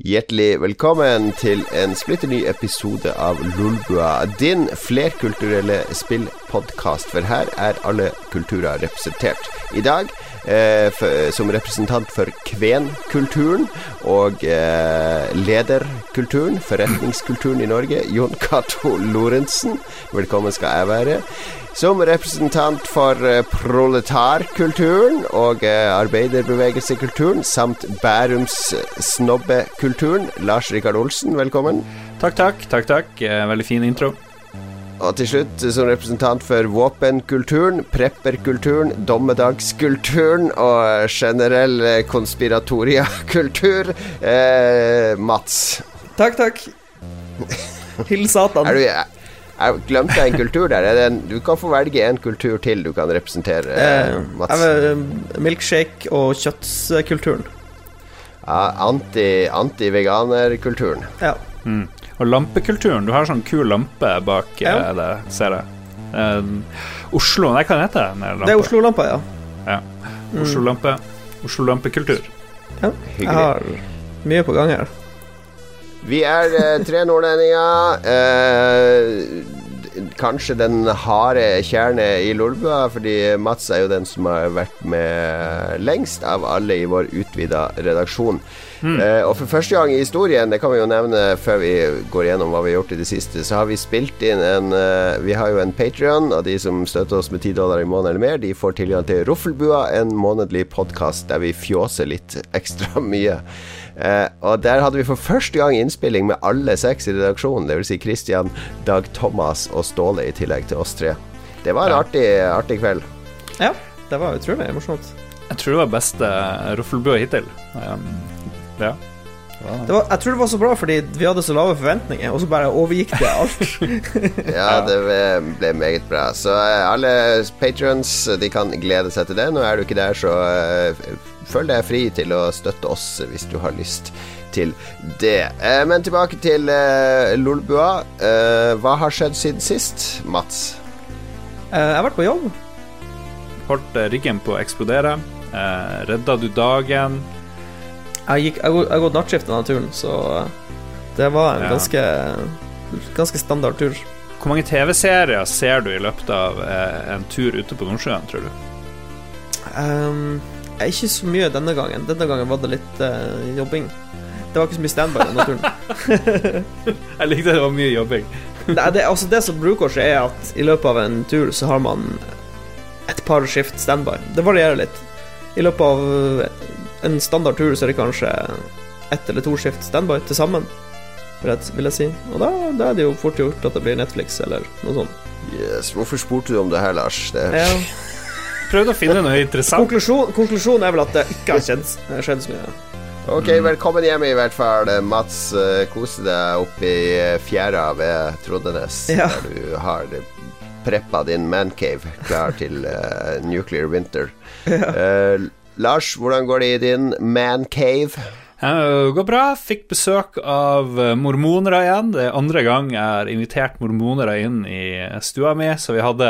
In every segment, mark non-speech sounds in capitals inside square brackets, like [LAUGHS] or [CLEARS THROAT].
Hjertelig velkommen til en splitter ny episode av Lolbua, din flerkulturelle spillpodkast. For her er alle kulturer representert. I dag som representant for kvenkulturen og eh, lederkulturen, forretningskulturen i Norge, Jon Cato Lorentzen. Velkommen skal jeg være. Som representant for uh, proletarkulturen og arbeiderbevegelsekulturen samt Bærums snobbekulturen, Lars Rikard Olsen, velkommen. Takk, takk. takk, takk Veldig fin intro. Og til slutt, som representant for våpenkulturen, prepperkulturen, dommedagskulturen og generell konspiratoriakultur, eh, Mats. Takk, takk. Hill Satan. Er du, jeg glemte en kultur der. En, du kan få velge en kultur til du kan representere, eh, Mats. Eh, milkshake- og kjøttkulturen. Ja, Anti-veganerkulturen. Anti ja. Mm. Og lampekulturen. Du har sånn kul lampe bak ja. Eh, det, ser jeg. Uh, Oslo Nei, hva heter den? Det er Oslo-lampa, ja. ja. Oslo-lampe. Oslo-lampekultur. Ja. Jeg har mye på gang her. Vi er eh, tre nordlendinger. Eh, kanskje den harde kjerne i Lolbua, fordi Mats er jo den som har vært med lengst av alle i vår utvida redaksjon. Mm. Eh, og for første gang i historien, det kan vi jo nevne før vi går gjennom hva vi har gjort i det siste, så har vi spilt inn en uh, Vi har jo en Patrion, og de som støtter oss med 10 dollar i måneden eller mer, de får tilgang til Roffelbua, en månedlig podkast der vi fjåser litt [LAUGHS] ekstra mye. Eh, og der hadde vi for første gang innspilling med alle seks i redaksjonen. Dvs. Si Christian, Dag Thomas og Ståle i tillegg til oss tre. Det var en ja. artig, artig, kveld. Ja, det var utrolig morsomt. Jeg tror det var beste roffelbua hittil. Um, ja. Var, jeg tror det var så bra fordi vi hadde så lave forventninger, og så bare overgikk det alt. [LAUGHS] ja, det ble meget bra. Så eh, alle patrions de kan glede seg til det. Nå er du ikke der, så uh, føl deg fri til å støtte oss hvis du har lyst til det. Uh, men tilbake til Lolbua. hva har skjedd siden sist, Mats? jeg har vært på jobb. Holdt ryggen på å eksplodere. redda du dagen? Jeg, gikk, jeg, jeg gått nattskift denne turen, så det var en ja. ganske, ganske standard tur. Hvor mange TV-serier ser du i løpet av eh, en tur ute på Nordsjøen, tror du? Um, ikke så mye denne gangen. Denne gangen var det litt uh, jobbing. Det var ikke så mye standby denne turen. [LAUGHS] [LAUGHS] jeg likte det var mye jobbing. det, det, altså det som bruker seg, er at i løpet av en tur så har man et par skift standby. Det varierer litt. I løpet av en standard tur så er det kanskje ett eller to skift standby til sammen, vil jeg si. Og da, da, er det jo fort gjort at det blir Netflix eller noe sånt. Yes, Hvorfor spurte du om det her, Lars? Det ja. [LAUGHS] Prøvde å finne noe interessant. Konklusjon, konklusjonen er vel at det ikke har skjedd, skjedd så mye. Ok, velkommen hjem i hvert fall. Mats, uh, kose deg oppe i eh, fjæra ved Troddenes, ja. der du har preppa din mancave klar til uh, nuclear winter. [LAUGHS] Ja. Uh, Lars, hvordan går det i din mancave? Det går bra. Fikk besøk av mormoner mormonere igjen. Det er andre gang jeg har invitert mormonere inn i stua mi, så vi hadde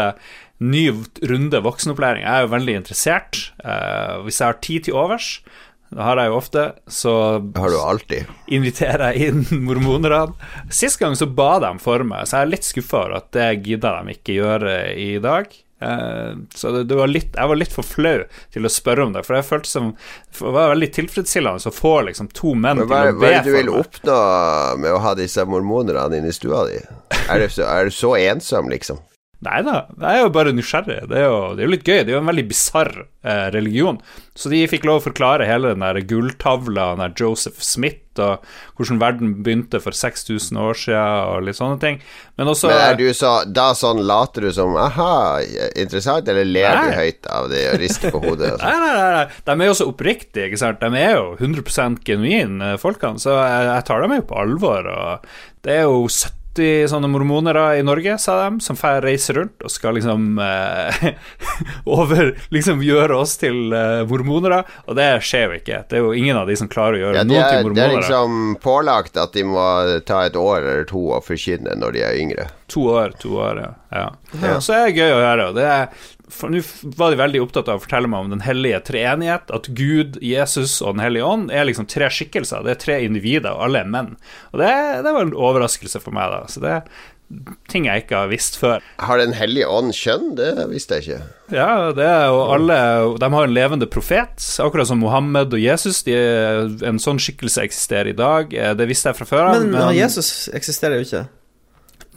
ny runde voksenopplæring. Jeg er jo veldig interessert. Eh, hvis jeg har tid til overs, det har jeg jo ofte, så har du alltid. inviterer jeg inn [LAUGHS] mormonerne. Sist gang så ba de for meg, så jeg er litt skuffa over at det gidder de ikke gjøre i dag. Eh, så det, det var litt, jeg var litt for flau til å spørre om det, for jeg følte som Det var veldig tilfredsstillende å få liksom to menn hva, til å be for meg. Hva er det du vil oppnå med å ha disse mormonerne inne i stua di? Er du så, er du så ensom, liksom? Nei da, jeg er jo bare nysgjerrig. Det er jo, det er jo litt gøy. Det er jo en veldig bisarr eh, religion. Så de fikk lov å forklare hele den der gulltavla, der Joseph Smith, og hvordan verden begynte for 6000 år siden, og litt sånne ting. Men også Men er du så, Da sånn later du som aha, interessant, eller ler du høyt av det og rister på hodet? [LAUGHS] nei, nei, nei, nei, de er jo så oppriktige, ikke sant. De er jo 100 genuine, folkene, så jeg, jeg tar dem jo på alvor. Og det er jo 70 80 sånne mormonere i Norge, sa de, som får reise rundt og skal liksom eh, [LAUGHS] over Liksom gjøre oss til eh, mormonere, og det skjer jo ikke. Det er jo ingen av de som klarer å gjøre ja, noe til mormonere. Det er liksom pålagt at de må ta et år eller to og forkynne når de er yngre. To år, to år, ja. ja. ja. Så er det gøy å høre. Det er Nå var de veldig opptatt av å fortelle meg om den hellige treenighet. At Gud, Jesus og Den hellige ånd er liksom tre skikkelser. Det er tre individer, og alle er menn. Og det, det var en overraskelse for meg, da. Så det er ting jeg ikke har visst før. Har Den hellige ånd kjønn? Det visste jeg ikke. Ja, det er jo alle De har en levende profet, akkurat som Mohammed og Jesus. De, en sånn skikkelse eksisterer i dag. Eh, Det visste jeg fra før av. Men, men Jesus eksisterer jo ikke.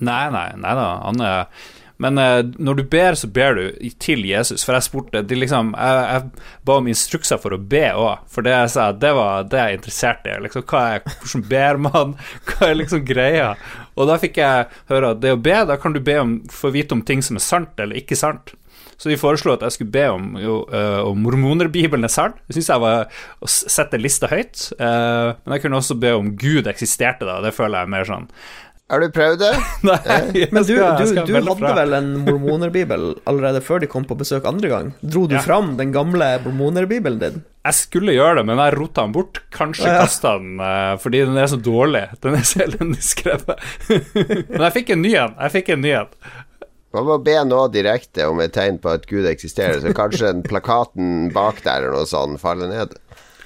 Nei, nei, nei da. Han er men eh, når du ber, så ber du til Jesus. For jeg spurte de liksom, jeg, jeg ba om instrukser for å be òg. For det jeg sa, det var det jeg interesserte i. Liksom, hva er, hvordan ber man? [LAUGHS] Hva er liksom greia? Og da fikk jeg høre at det å be, da kan du be om, få vite om ting som er sant eller ikke sant. Så de foreslo at jeg skulle be om jo, eh, om mormonerbibelen er sann. Det syns jeg var å sette lista høyt. Uh, men jeg kunne også be om Gud eksisterte, da. Det føler jeg mer sånn Har du prøvd det? [LAUGHS] Nei, jeg Men du, skal- jeg du, skal du melde hadde fra. vel en mormonerbibel allerede før de kom på besøk andre gang? Dro du Ja. fram den gamle mormonerbibelen din? Jeg skulle gjøre det, men jeg rota den bort. Kanskje Ja, ja. kasta den eh, fordi den er så dårlig. Den er så elendig skrevet. [LAUGHS] men jeg fikk en ny en. Jeg fikk en ny en. Man må be nå direkte om et tegn på at Gud eksisterer, så kanskje den plakaten bak der eller noe sånt faller ned.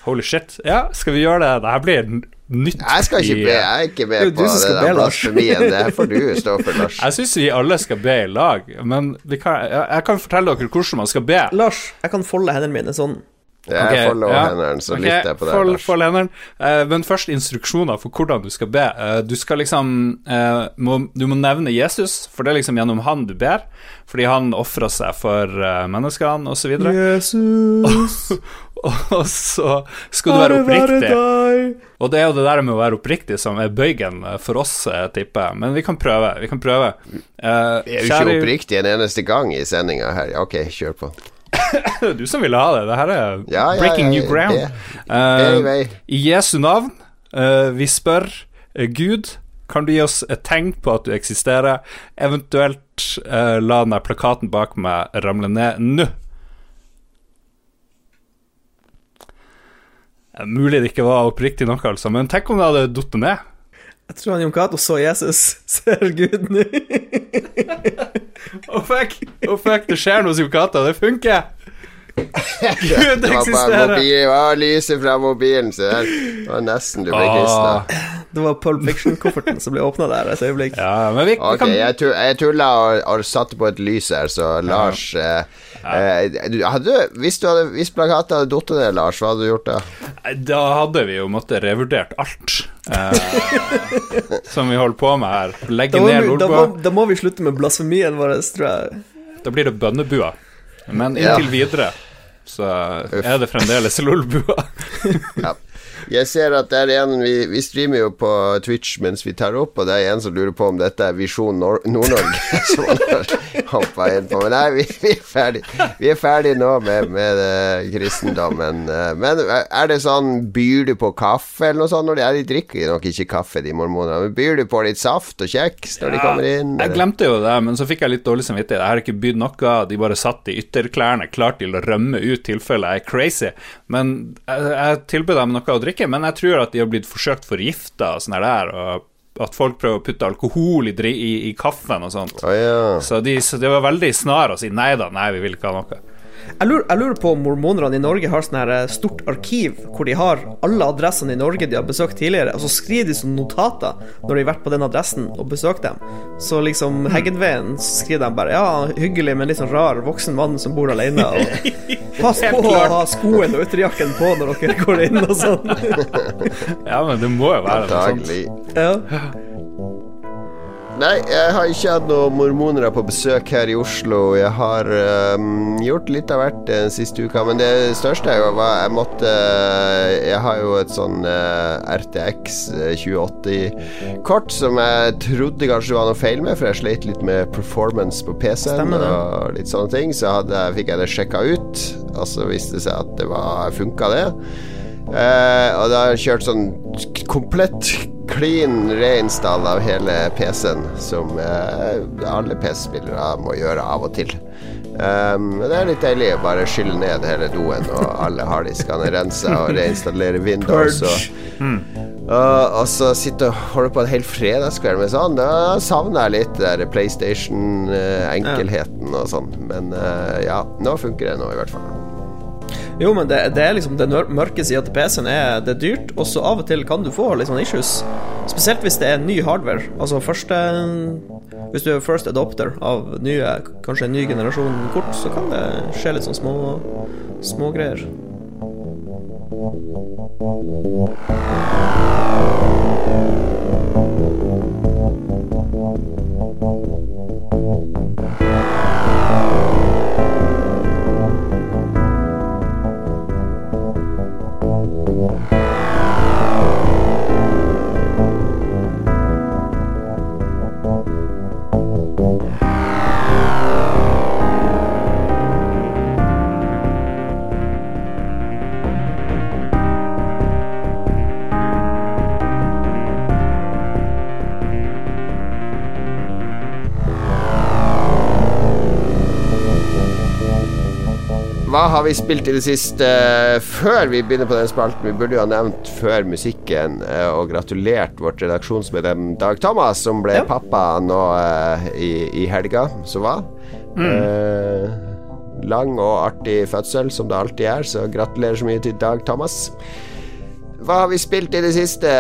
Holy shit. Ja, skal vi gjøre det? Det her blir nytt Jeg skal ikke be, jeg er ikke med du på det der blasfemien. Det får du stå for, Lars. [LAUGHS] Jeg syns vi alle skal be i lag, men vi kan, jeg, jeg kan fortelle dere hvordan man skal be. Lars, jeg kan folde hendene mine sånn. Jeg okay, folder ja. hendene, så okay, lytter jeg på det fold- Lars. fold hendene. Eh, men først instruksjoner for hvordan du skal be. Uh, du skal liksom uh, må, Du må nevne Jesus, for det er liksom gjennom han du ber. Fordi han ofra seg for uh, menneskene, osv. Jesus, [LAUGHS] Og så skal du være oppriktig. Og det er jo det der med å være oppriktig som er bøygen eh, for oss, eh, tipper jeg. Men vi kan prøve. Vi kan prøve. Eh, Vi er jo kjære- ikke oppriktig en eneste gang i sendinga her. Ok, kjør på. Du som ville ha det. Det her er Ja, ja, breaking new ground. er i Jesu navn, uh, vi spør eh, Gud, kan du gi oss et tegn på at du eksisterer? Eventuelt uh, la den plakaten bak meg ramle ned nå. Mulig det ikke var oppriktig nok, altså, men tenk om det hadde falt ned. Jeg tror han Jon Cato så Jesus. Ser Gud nå? [LAUGHS] oh fuck! oh fuck, det skjer noe hos Yokata, det funker! [LAUGHS] Gud Det var bare eksisterer! mobil, det var lyset fra mobilen, se der det var nesten du ble Ah. kristna. Det var Pulp Fiction-kofferten som ble åpna der et øyeblikk. Ja, men vi, vi Ok, kan jeg, tu jeg tulla og, og satte på et lys her, så Lars ja. eh, du, hadde, hvis, du hadde, hvis plakaten hadde falt ned, Lars, hva hadde du gjort da? Da hadde vi jo måttet revurdert alt eh, [LAUGHS] som vi holder på med her. Legge Da ned vi, da, da må vi slutte med blasfemien vår, tror jeg. Da blir det bønnebua. Men Ja. inntil videre så er det fremdeles Lolbua. [LAUGHS] Ja. Jeg ser at det er en vi, vi streamer jo på Twitch mens vi tar opp, og det er en som lurer på om dette er Visjon Nord-Norge [LAUGHS] som han har hoppa inn på. Men nei, vi, vi er ferdig Vi er ferdig nå med, med uh, kristendommen. Eh, Men er det sånn Byr du på kaffe eller noe sånt når de er? De drikker nok ikke kaffe, de mormonene. Men byr du på litt saft og kjeks når de kommer inn? Jeg glemte jo det, men så fikk jeg litt dårlig samvittighet. Jeg har ikke bydd noe, de bare satt i ytterklærne klar til å rømme ut tilfelle jeg er crazy. Men jeg, jeg tilbød dem noe å drikke, men jeg tror at de har blitt forsøkt forgifta og sånn der, og at folk prøver å putte alkohol i, i, i kaffen og sånt. Å ja. Så de, så de var veldig snar å si nei da, nei, vi vil ikke ha noe. Jeg lurer, jeg lurer på om mormonerne i Norge har sånn her eh, stort arkiv hvor de har alle adressene i Norge de har besøkt tidligere, og så skriver de som notater når de har vært på den adressen og besøkt dem. Så liksom Heggenveien skriver de bare Ja, hyggelig, men litt sånn rar voksen mann som bor alene. Og [LAUGHS] pass på å ha skoen og ytterjakken på når dere går inn og sånn. [LAUGHS] Ja, men det må jo være noe sånt. Ja. Nei, jeg har ikke hatt noen mormonere på besøk her i Oslo. Jeg har um, gjort litt av hvert den siste uka, men det største jo hva jeg måtte Jeg har jo et sånn uh, RTX 2080-kort som jeg trodde kanskje det var noe feil med, for jeg slet litt med performance på PC-en og litt sånne ting. Så hadde, fikk jeg det sjekka ut, og så viste det seg at det var funka, det. Uh, og da har jeg kjørt sånn komplett clean reinstall av hele PC-en, som eh, alle PC-spillere må gjøre av og til. Um, det er litt deilig å bare skylle ned hele doen, og alle harddiskene er rensa, og reinstallere Windows. Og, og, og så sitte og holde på en hel fredagskveld med sånn. Da savner jeg litt der PlayStation-enkelheten og sånn. Men uh, ja, nå funker det nå, i hvert fall. Jo, men det, det er liksom den mørke sida til PC-en er det er dyrt, og så av og til kan du få litt sånn issues. Spesielt hvis det er ny hardware. Altså første Hvis du er first adopter av nye, kanskje en ny generasjon kort, så kan det skje litt sånn små smågreier. Hva har vi spilt i det siste? Før vi begynner på den spalten, vi burde jo ha nevnt før musikken eh, og gratulert vårt redaksjonsmedlem Dag Thomas, som ble Ja. pappa nå eh, i, i helga som var. Eh, lang og artig fødsel, som det alltid er, så gratulerer så mye til Dag Thomas. Hva har vi spilt i det siste?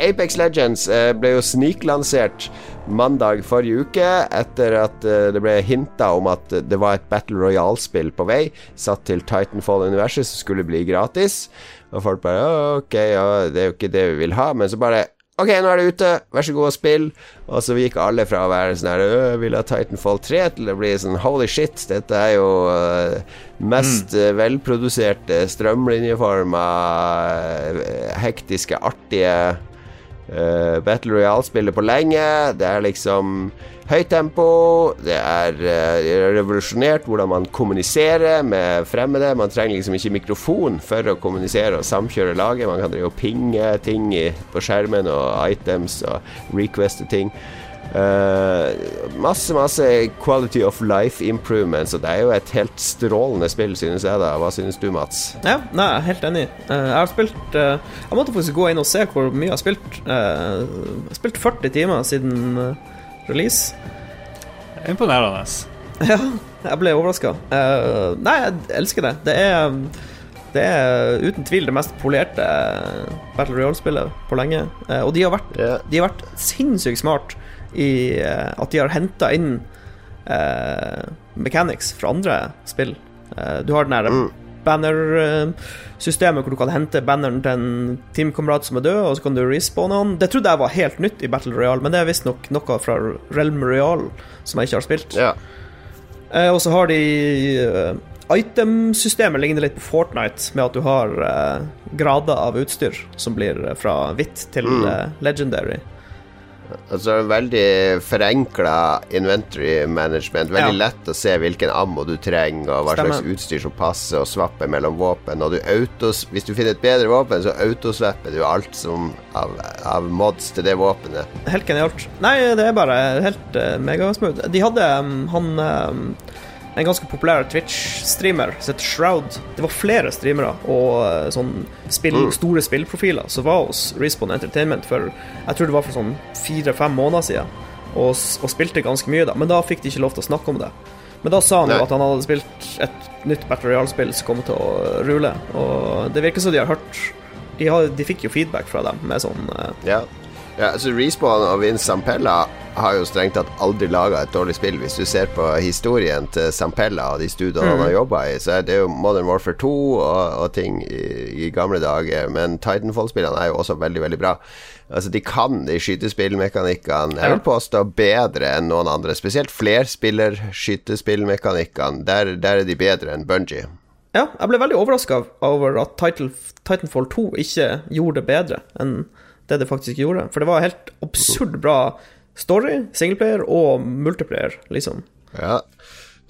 Apex Legends eh, ble jo sniklansert mandag forrige uke etter at eh, det ble hinta om at det var et Battle Royale-spill på vei, satt til Titanfall-universet, som skulle bli gratis. Og folk bare Ok, ja, det er jo ikke det vi vil ha. Men så bare Ok, nå er det ute, vær så god og spill. Og så gikk alle fra å være sånn her Jeg vil ha Titanfall 3 til å bli sånn holy shit, dette er jo eh, mest mm. velproduserte strømlinjeforma, hektiske, artige eh, Battle Royale-spillet på lenge. Det er liksom høyt tempo. Det er eh, revolusjonert hvordan man kommuniserer med fremmede. Man trenger liksom ikke mikrofon for å kommunisere og samkjøre laget. Man kan drive og pinge ting i, på skjermen og items og requeste ting. Eh, masse, masse quality of life improvements, og det er jo et helt strålende spill, synes jeg. da Hva synes du, Mats? Ja, nei, jeg er helt enig. Uh, jeg har spilt uh, Jeg måtte faktisk gå inn og se hvor mye jeg har spilt. Eh, jeg har spilt 40 timer siden release. Imponerende. [LAUGHS] Ja, jeg ble overraska. nei, jeg elsker det. Det er det er uten tvil det mest polerte Battle Royale-spillet på lenge. Og de har vært, yeah. de har vært sinnssykt smart i eh, at de har henta inn eh, mechanics fra andre spill. Eh, du har den derre Mm. banner-systemet hvor du kan hente banneren til en teamkamerat som er død, og så kan du respawne han. Det trodde jeg var helt nytt i Battle Royale, men det er visstnok noe fra Realm Royale som jeg ikke har spilt. Ja. Eh, og så har de eh, Itemsystemet ligner litt på Fortnite, med at du har eh, grader av utstyr som blir eh, fra hvitt til Mm. eh, legendary. Altså veldig forenkla inventory management. Veldig Ja. lett å se hvilken ammo du trenger, og hva Stemmer. slags utstyr som passer, og swappe mellom våpen. Og du autos, hvis du finner et bedre våpen, så autoswapper du alt som av, av mods til det våpenet. Helt genialt. Nei, det er bare helt uh, megasmooth. De hadde um, han um, En ganske populær Twitch-streamer som heter Shroud. Det var flere streamere og uh, sånn spill, Mm. store spillprofiler som var hos Respawn Entertainment for Jeg tror det var for sånn fire-fem måneder siden, og, og spilte ganske mye da. Men da fikk de ikke lov til å snakke om det. Men da sa han jo at han hadde spilt et nytt Battle Royale-spill som kom til å rulle, og det virker som de har hørt De, har, de fikk jo feedback fra dem med sånn uh, Ja. altså så Respawn og Vince Sampella har jo strengt tatt aldri laga et dårlig spill. Hvis du ser på historien til Sampella og de studioene han har jobba i, så er det jo Modern Warfare 2 og, og ting i, i gamle dager. Men Titanfall-spillene er jo også veldig, veldig bra. Altså, de kan de skytespillmekanikkene, jeg vil påstå, bedre enn noen andre. Spesielt flerspiller-skytespillmekanikkene. Der, der er de bedre enn Bungie. Ja, jeg ble veldig overraska over at Titanfall 2 ikke gjorde det bedre enn det det faktisk gjorde. For det var helt absurd bra story, singleplayer og multiplayer, liksom. Ja.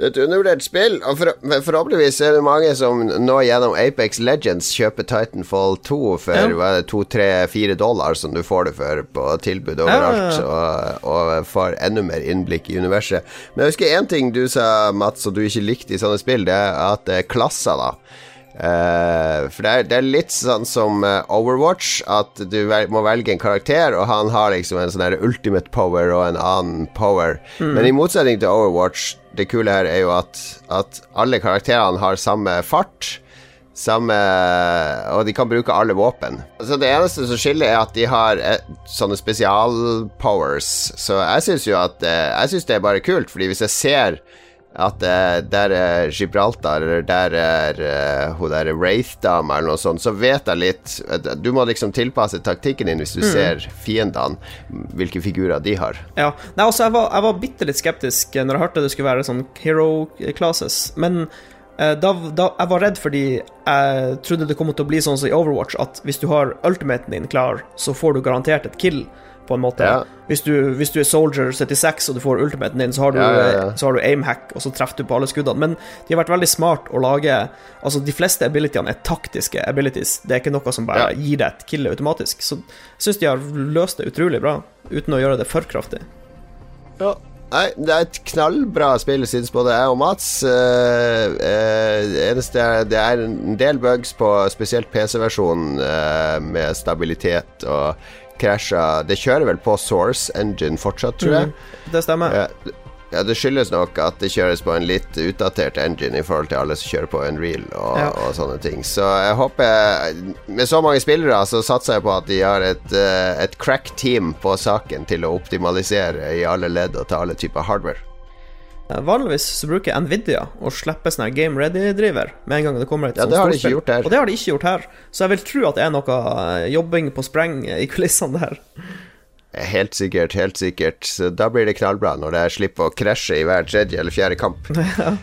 Det er et undervurdert spill, og for, forhåpentligvis er det mange som nå gjennom Apex Legends kjøper Titanfall 2 for ja. to-tre-fire dollar, som du får det for på tilbud overalt, ja, ja, og, og, får enda mer innblikk i universet. Men jeg husker én ting du sa, Mats, og du ikke likte i sånne spill, det er at det er klasser, da. Uh, for det er, det er, litt sånn som uh, Overwatch, at du vel, må velge en karakter, og han har liksom en sånn ultimate power og en annen power. Mm. Men i motsetning til Overwatch, det kule her er jo at, at alle karakterene har samme fart. Samme Og de kan bruke alle våpen. Så Det eneste som skiller, er at de har et, eh, sånne spesialpowers. Så jeg syns jo at Jeg syns det er bare kult, fordi hvis jeg ser at uh, der er Gibraltar, eller der er uh, hun der Wraith-dama, eller noe sånt, så vet jeg litt uh, Du må liksom tilpasse taktikken din hvis du mm. ser fiendene, hvilke figurer de har. Ja. Nei, altså, jeg var, jeg var bitte litt skeptisk når jeg hørte det skulle være sånn hero classes, men da, da, jeg var redd fordi jeg trodde det kom til å bli sånn som i Overwatch, at hvis du har ultimaten din klar, så får du garantert et kill på en måte. Ja. Hvis, du, hvis, du, er Soldier 76 og du får ultimaten din, så har du, ja, så har du aimhack, og så treffer du på alle skuddene. Men de har vært veldig smart å lage Altså, de fleste abilityene er taktiske abilities. Det er ikke noe som bare gir deg et kill automatisk. Så jeg syns de har løst det utrolig bra, uten å gjøre det for kraftig. Ja. Nei, det er et knallbra spill, syns både jeg og Mats. Uh, uh, eneste er, det er en del bugs på spesielt PC-versjonen uh, med stabilitet og krasja Det kjører vel på Source Engine fortsatt, tror jeg. Mm, det stemmer. Ja, ja, Det skyldes nok at det kjøres på en litt utdatert engine i forhold til alle som kjører på Unreal og, ja. og sånne ting. Så jeg håper Med så mange spillere så satser jeg på at de har et, eh, et crack team på saken til å optimalisere i alle ledd og til alle typer hardware. Eh, vanligvis så bruker Nvidia å slippe sånn Game Ready-driver med en gang det kommer et ja, sånt storspill. De ikke gjort her. Og det har de ikke gjort her. Så jeg vil tro at det er noe eh, jobbing på spreng i kulissene der. Helt sikkert, helt sikkert. Så da blir det knallbra når det slipper å krasje i hver tredje eller fjerde kamp. [LAUGHS] ja.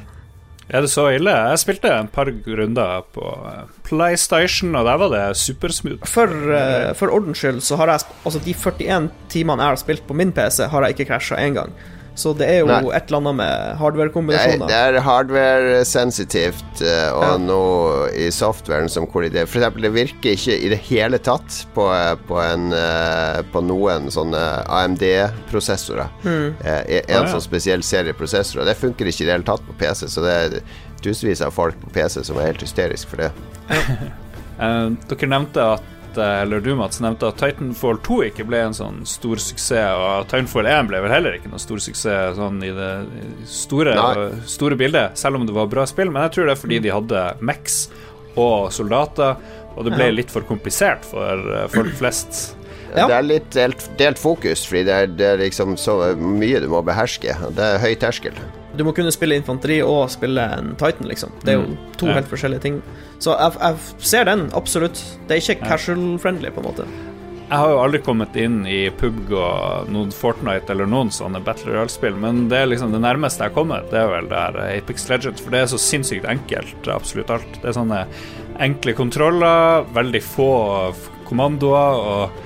Er det så ille? Jeg spilte en par runder på eh, PlayStation, og der var det supersmooth. For, uh, for ordens skyld så har jeg Altså, de 41 timene jeg har spilt på min PC, har jeg ikke krasja én gang. Så det er jo Nei. et eller annet med hardware-kombinasjoner. Det, det, er hardware-sensitivt uh, og ja. noe i softwaren som kolliderer. For eksempel, det virker ikke i det hele tatt på, på, en, uh, på noen sånne AMD-prosessorer. Mm. Uh, en ah, ja. sånn spesiell serie prosessorer. Det funker ikke i det hele tatt på PC, så det er tusenvis av folk på PC som er helt hysterisk for det. [LAUGHS] dere nevnte at eller du Mats, nevnte at Titanfall 2 ikke ble en sånn stor suksess, og Titanfall 1 ble vel heller ikke noen stor suksess sånn i det store, store bildet, selv om det var bra spill. Men jeg tror det er fordi de hadde Max og soldater, og det ble litt for komplisert for eh, folk flest. Ja. Det er litt delt, delt fokus, fordi det er, det er, liksom så mye du må beherske. Det er høy terskel. Du må kunne spille infanteri og spille en Titan, liksom. Det er jo mm. to ja. helt forskjellige ting. Så jeg, jeg, ser den, absolutt. Det er ikke casual-friendly, på en måte. Jeg har jo aldri kommet inn i PUBG og noen Fortnite eller noen sånne Battle Royale-spill, men det er liksom det nærmeste jeg har kommet, det er vel det her Apex Legends, for det er så sinnssykt enkelt, absolutt alt. Det er sånne enkle kontroller, veldig få kommandoer og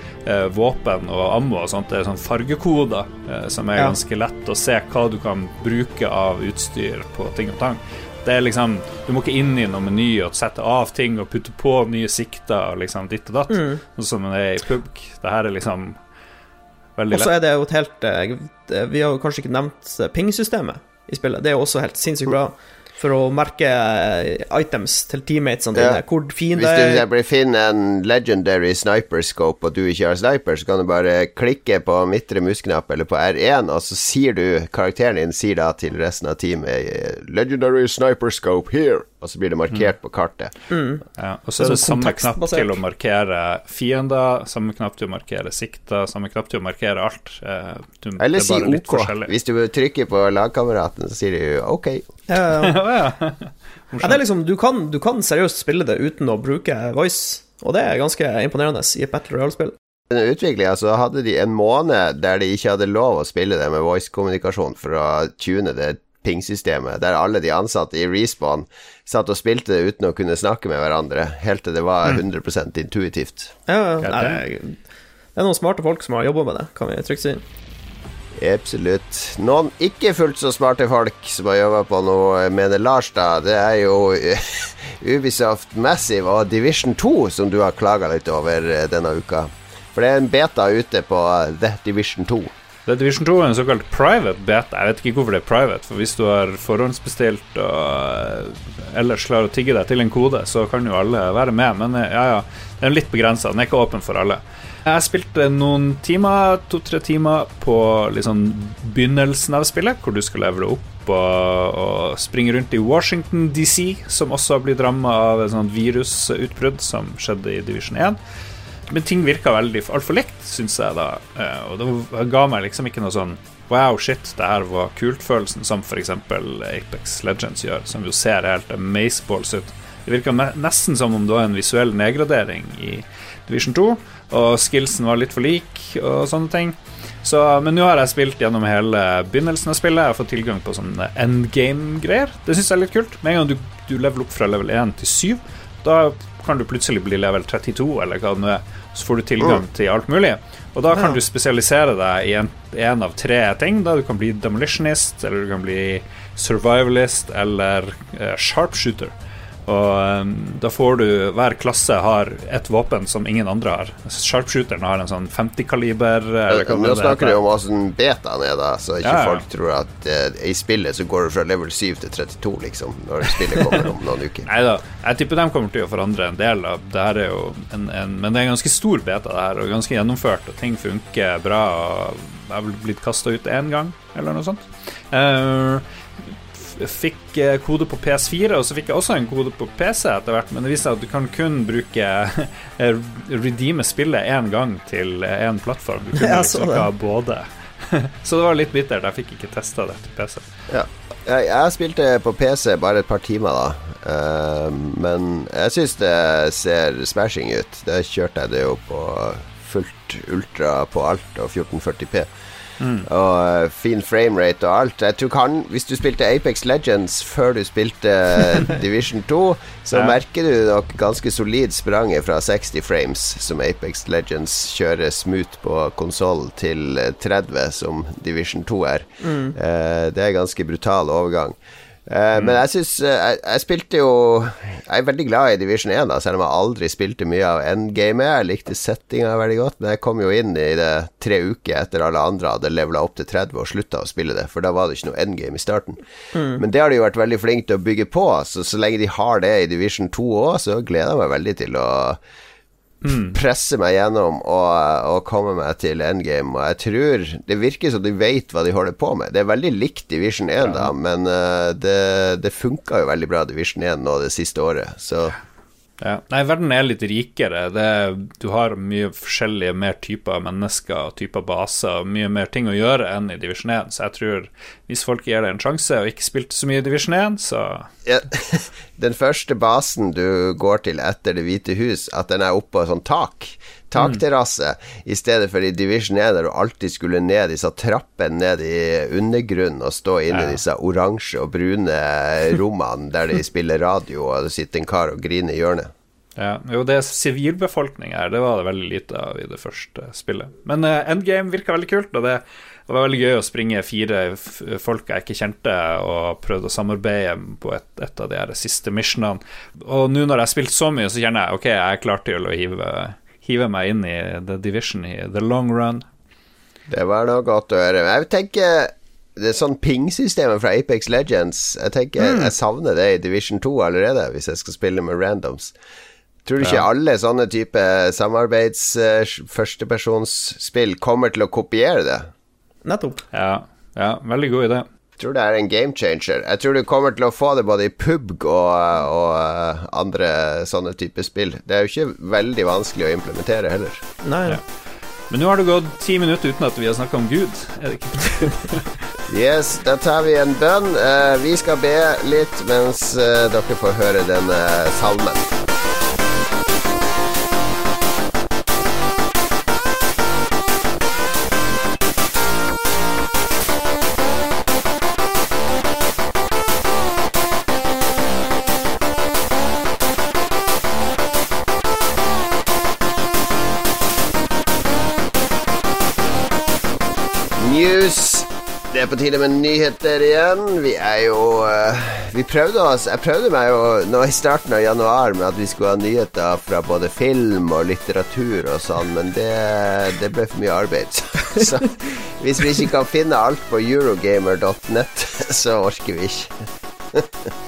våpen og ammo og sånt. Det er sånn fargekoder eh, som er ganske lett å se hva du kan bruke av utstyr på ting og tang. Det er liksom Du må ikke inn i noen meny og sette av ting og putte på nye sikter og liksom ditt og datt, mm. sånn som det er i pubg. Det her er liksom veldig lett. Og så er det jo et helt eh, Vi har jo kanskje ikke nevnt pingsystemet i spillet. Det er jo også helt sinnssykt bra for å merke eh, items til teammatesene dine. Ja. Hvor fin det. Hvis du finner en legendary sniper scope, og du ikke har sniper, så kan du bare klikke på midtre musknapp eller på R1, og så sier du Karakteren din sier da til resten av teamet Legendary sniper scope here og så blir det markert mm. på kartet. Mm. Ja, og så er det, det samme knapp til å markere fiender, samme knapp til å markere sikter, samme knapp til å markere alt. Eh, du, Eller si OK. Hvis du trykker på lagkameraten, så sier de OK. [LAUGHS] Ja, ja. ja, det er liksom, du kan, du kan seriøst spille det uten å bruke voice, og det er ganske imponerende i et Battle Royale-spill utviklinga så hadde de en måned der de ikke hadde lov å spille det med voice-kommunikasjon for å tune det pingsystemet, der alle de ansatte i Respawn satt og spilte det uten å kunne snakke med hverandre, helt til det var 100 mm. intuitivt. Ja, det, er, det er noen smarte folk som har jobba med det, kan vi trygt si. Absolutt. Noen ikke fullt så smarte folk som har jobba på noe, mener Lars, da, det er jo [LAUGHS] Ubisoft Massive og Division 2 som du har klaga litt over eh, denne uka. For det er en beta ute på eh, The Division 2. The Division 2 er en såkalt private beta. Jeg vet ikke hvorfor det er private, for hvis du har forhåndsbestilt og eh, ellers klarer å tigge deg til en kode, så kan jo alle være med. Men ja, ja, den er litt begrensa. Den er ikke åpen for alle. Jeg spilte noen timer, to-tre timer, på liksom begynnelsen av spillet, hvor du skal levele opp og, og springe rundt i Washington DC, som også har blitt ramma av et sånt virusutbrudd som skjedde i Division 1. Men ting virka veldig altfor likt, syns jeg, da. Eh, og det ga meg liksom ikke noe sånn Wow, shit, det her var kult-følelsen, som f.eks. Apex Legends gjør, som jo ser helt amazeballs ut. Det virka nesten som om det var en visuell nedgradering i Division 2 og skillsen var litt for lik og sånne ting. Så, men nå har jeg spilt gjennom hele begynnelsen av spillet. Jeg har fått tilgang på sånne endgame-greier. Det syns jeg er litt kult. Med en gang du, du leveler opp fra level 1 til 7, da kan du plutselig bli level 32, eller hva det nå er. Så får du tilgang mm. til alt mulig. Og da kan du spesialisere deg i en, en av tre ting. Da du kan bli demolitionist, eller du kan bli survivalist, eller uh, sharpshooter. Og um, da får du Hver klasse har et våpen som ingen andre har. Sharpshooteren har en sånn 50-kaliber. Nå snakker du om åssen betaen er, da, så ikke ja, ja. folk tror at uh, i spillet så går du fra level 7 til 32, liksom, når spillet kommer om noen uker. [LAUGHS] Nei da, jeg tipper de kommer til å forandre en del av det her er jo en, en, Men det er en ganske stor beta, det her, og ganske gjennomført, og ting funker bra. Og jeg har vel blitt kasta ut én gang, eller noe sånt. Uh, fikk eh, kode på PS4, og så fikk jeg også en kode på PC etter hvert, men det viser seg at du kan kun bruke [LAUGHS] eh, redeeme spillet én gang til én plattform. Du [LAUGHS] kunne liksom ikke ha både. [LAUGHS] så det var litt bittert. Jeg fikk ikke testa det til PC. Ja. Jeg, jeg spilte på PC bare et par timer, da. Uh, men jeg syns det ser smashing ut. Da kjørte jeg det jo på fullt ultra på alt og 1440P. Mm. Og uh, fin framerate og alt. Jeg tror han, Hvis du spilte Apex Legends før du spilte eh, [LAUGHS] Division 2, så ja. merker du nok ganske solid spranget fra 60 frames, som Apex Legends kjører smooth på konsoll, til 30, eh, som Division 2 er. Mm. Uh, det er ganske brutal overgang. Uh, mm. Men jeg syns uh, jeg, jeg, spilte jo Jeg er veldig glad i Division 1, da, selv om jeg aldri spilte mye av endgamet. Jeg likte settinga veldig godt, men jeg kom jo inn i det tre uker etter alle andre hadde levela opp til 30 og slutta å spille det, for da var det ikke noe endgame i starten. Mm. Men det har de jo vært veldig flinke til å bygge på, så så lenge de har det i Division 2 òg, så gleder jeg meg veldig til å Mm. Presse meg gjennom og, og, komme meg til endgame. Og jeg tror Det virker som de vet hva de holder på med. Det er veldig likt Division 1, ja. da, men uh, det, det funka jo veldig bra Division 1 nå det siste året. Så ja. Nei, verden er litt rikere. Det, du har mye forskjellige mer typer mennesker og typer baser og mye mer ting å gjøre enn i Division 1. Så jeg tror hvis folk gir det en sjanse og ikke spilte så mye i Division 1, så ja, Den første basen du går til etter Det hvite hus, at den er oppå sånn tak takterrasse, mm. i stedet for i Division 1 der du alltid skulle ned disse trappene ned i undergrunnen og stå inne i disse oransje og brune rommene der de spiller radio, og det sitter en kar og griner i hjørnet. Ja, jo, det er sivilbefolkning her, det var det veldig lite av i det første spillet. Men uh, Endgame virka veldig kult, og det, det, var veldig gøy å springe fire folk jeg ikke kjente, og prøvde å samarbeide på et, et av de her siste missionene. Og nå når jeg har spilt så mye, så kjenner jeg ok, jeg er klar til å hive hive meg inn i The Division i the long run. Det var noe godt å høre. Jeg tenker det er sånn ping-systemet fra Apex Legends Jeg tenker mm. jeg savner det i Division 2 allerede, hvis jeg skal spille med randoms. Tror du ikke alle sånne type samarbeids uh, førstepersonsspill kommer til å kopiere det? Nettopp. Ja, ja veldig god idé Jeg tror det er en game changer. Jeg tror du kommer til å få det både i PubG og, og uh, andre sånne typer spill. Det er jo ikke veldig vanskelig å implementere heller. Nei, ja. Men nå har det gått ti minutter uten at vi har snakka om Gud. Er det ikke [LAUGHS] Yes, da tar vi en bønn. Uh, vi skal be litt mens uh, dere får høre denne salmen. news. Det er på tide med nyheter igjen. Vi er jo eh, Vi prøvde oss Jeg prøvde meg jo nå i starten av januar med at vi skulle ha nyheter fra både film og litteratur og sånn, men det, det ble for mye arbeid. [LAUGHS] Så hvis vi ikke kan finne alt på eurogamer.net, [LAUGHS] så orker vi ikke. [LAUGHS]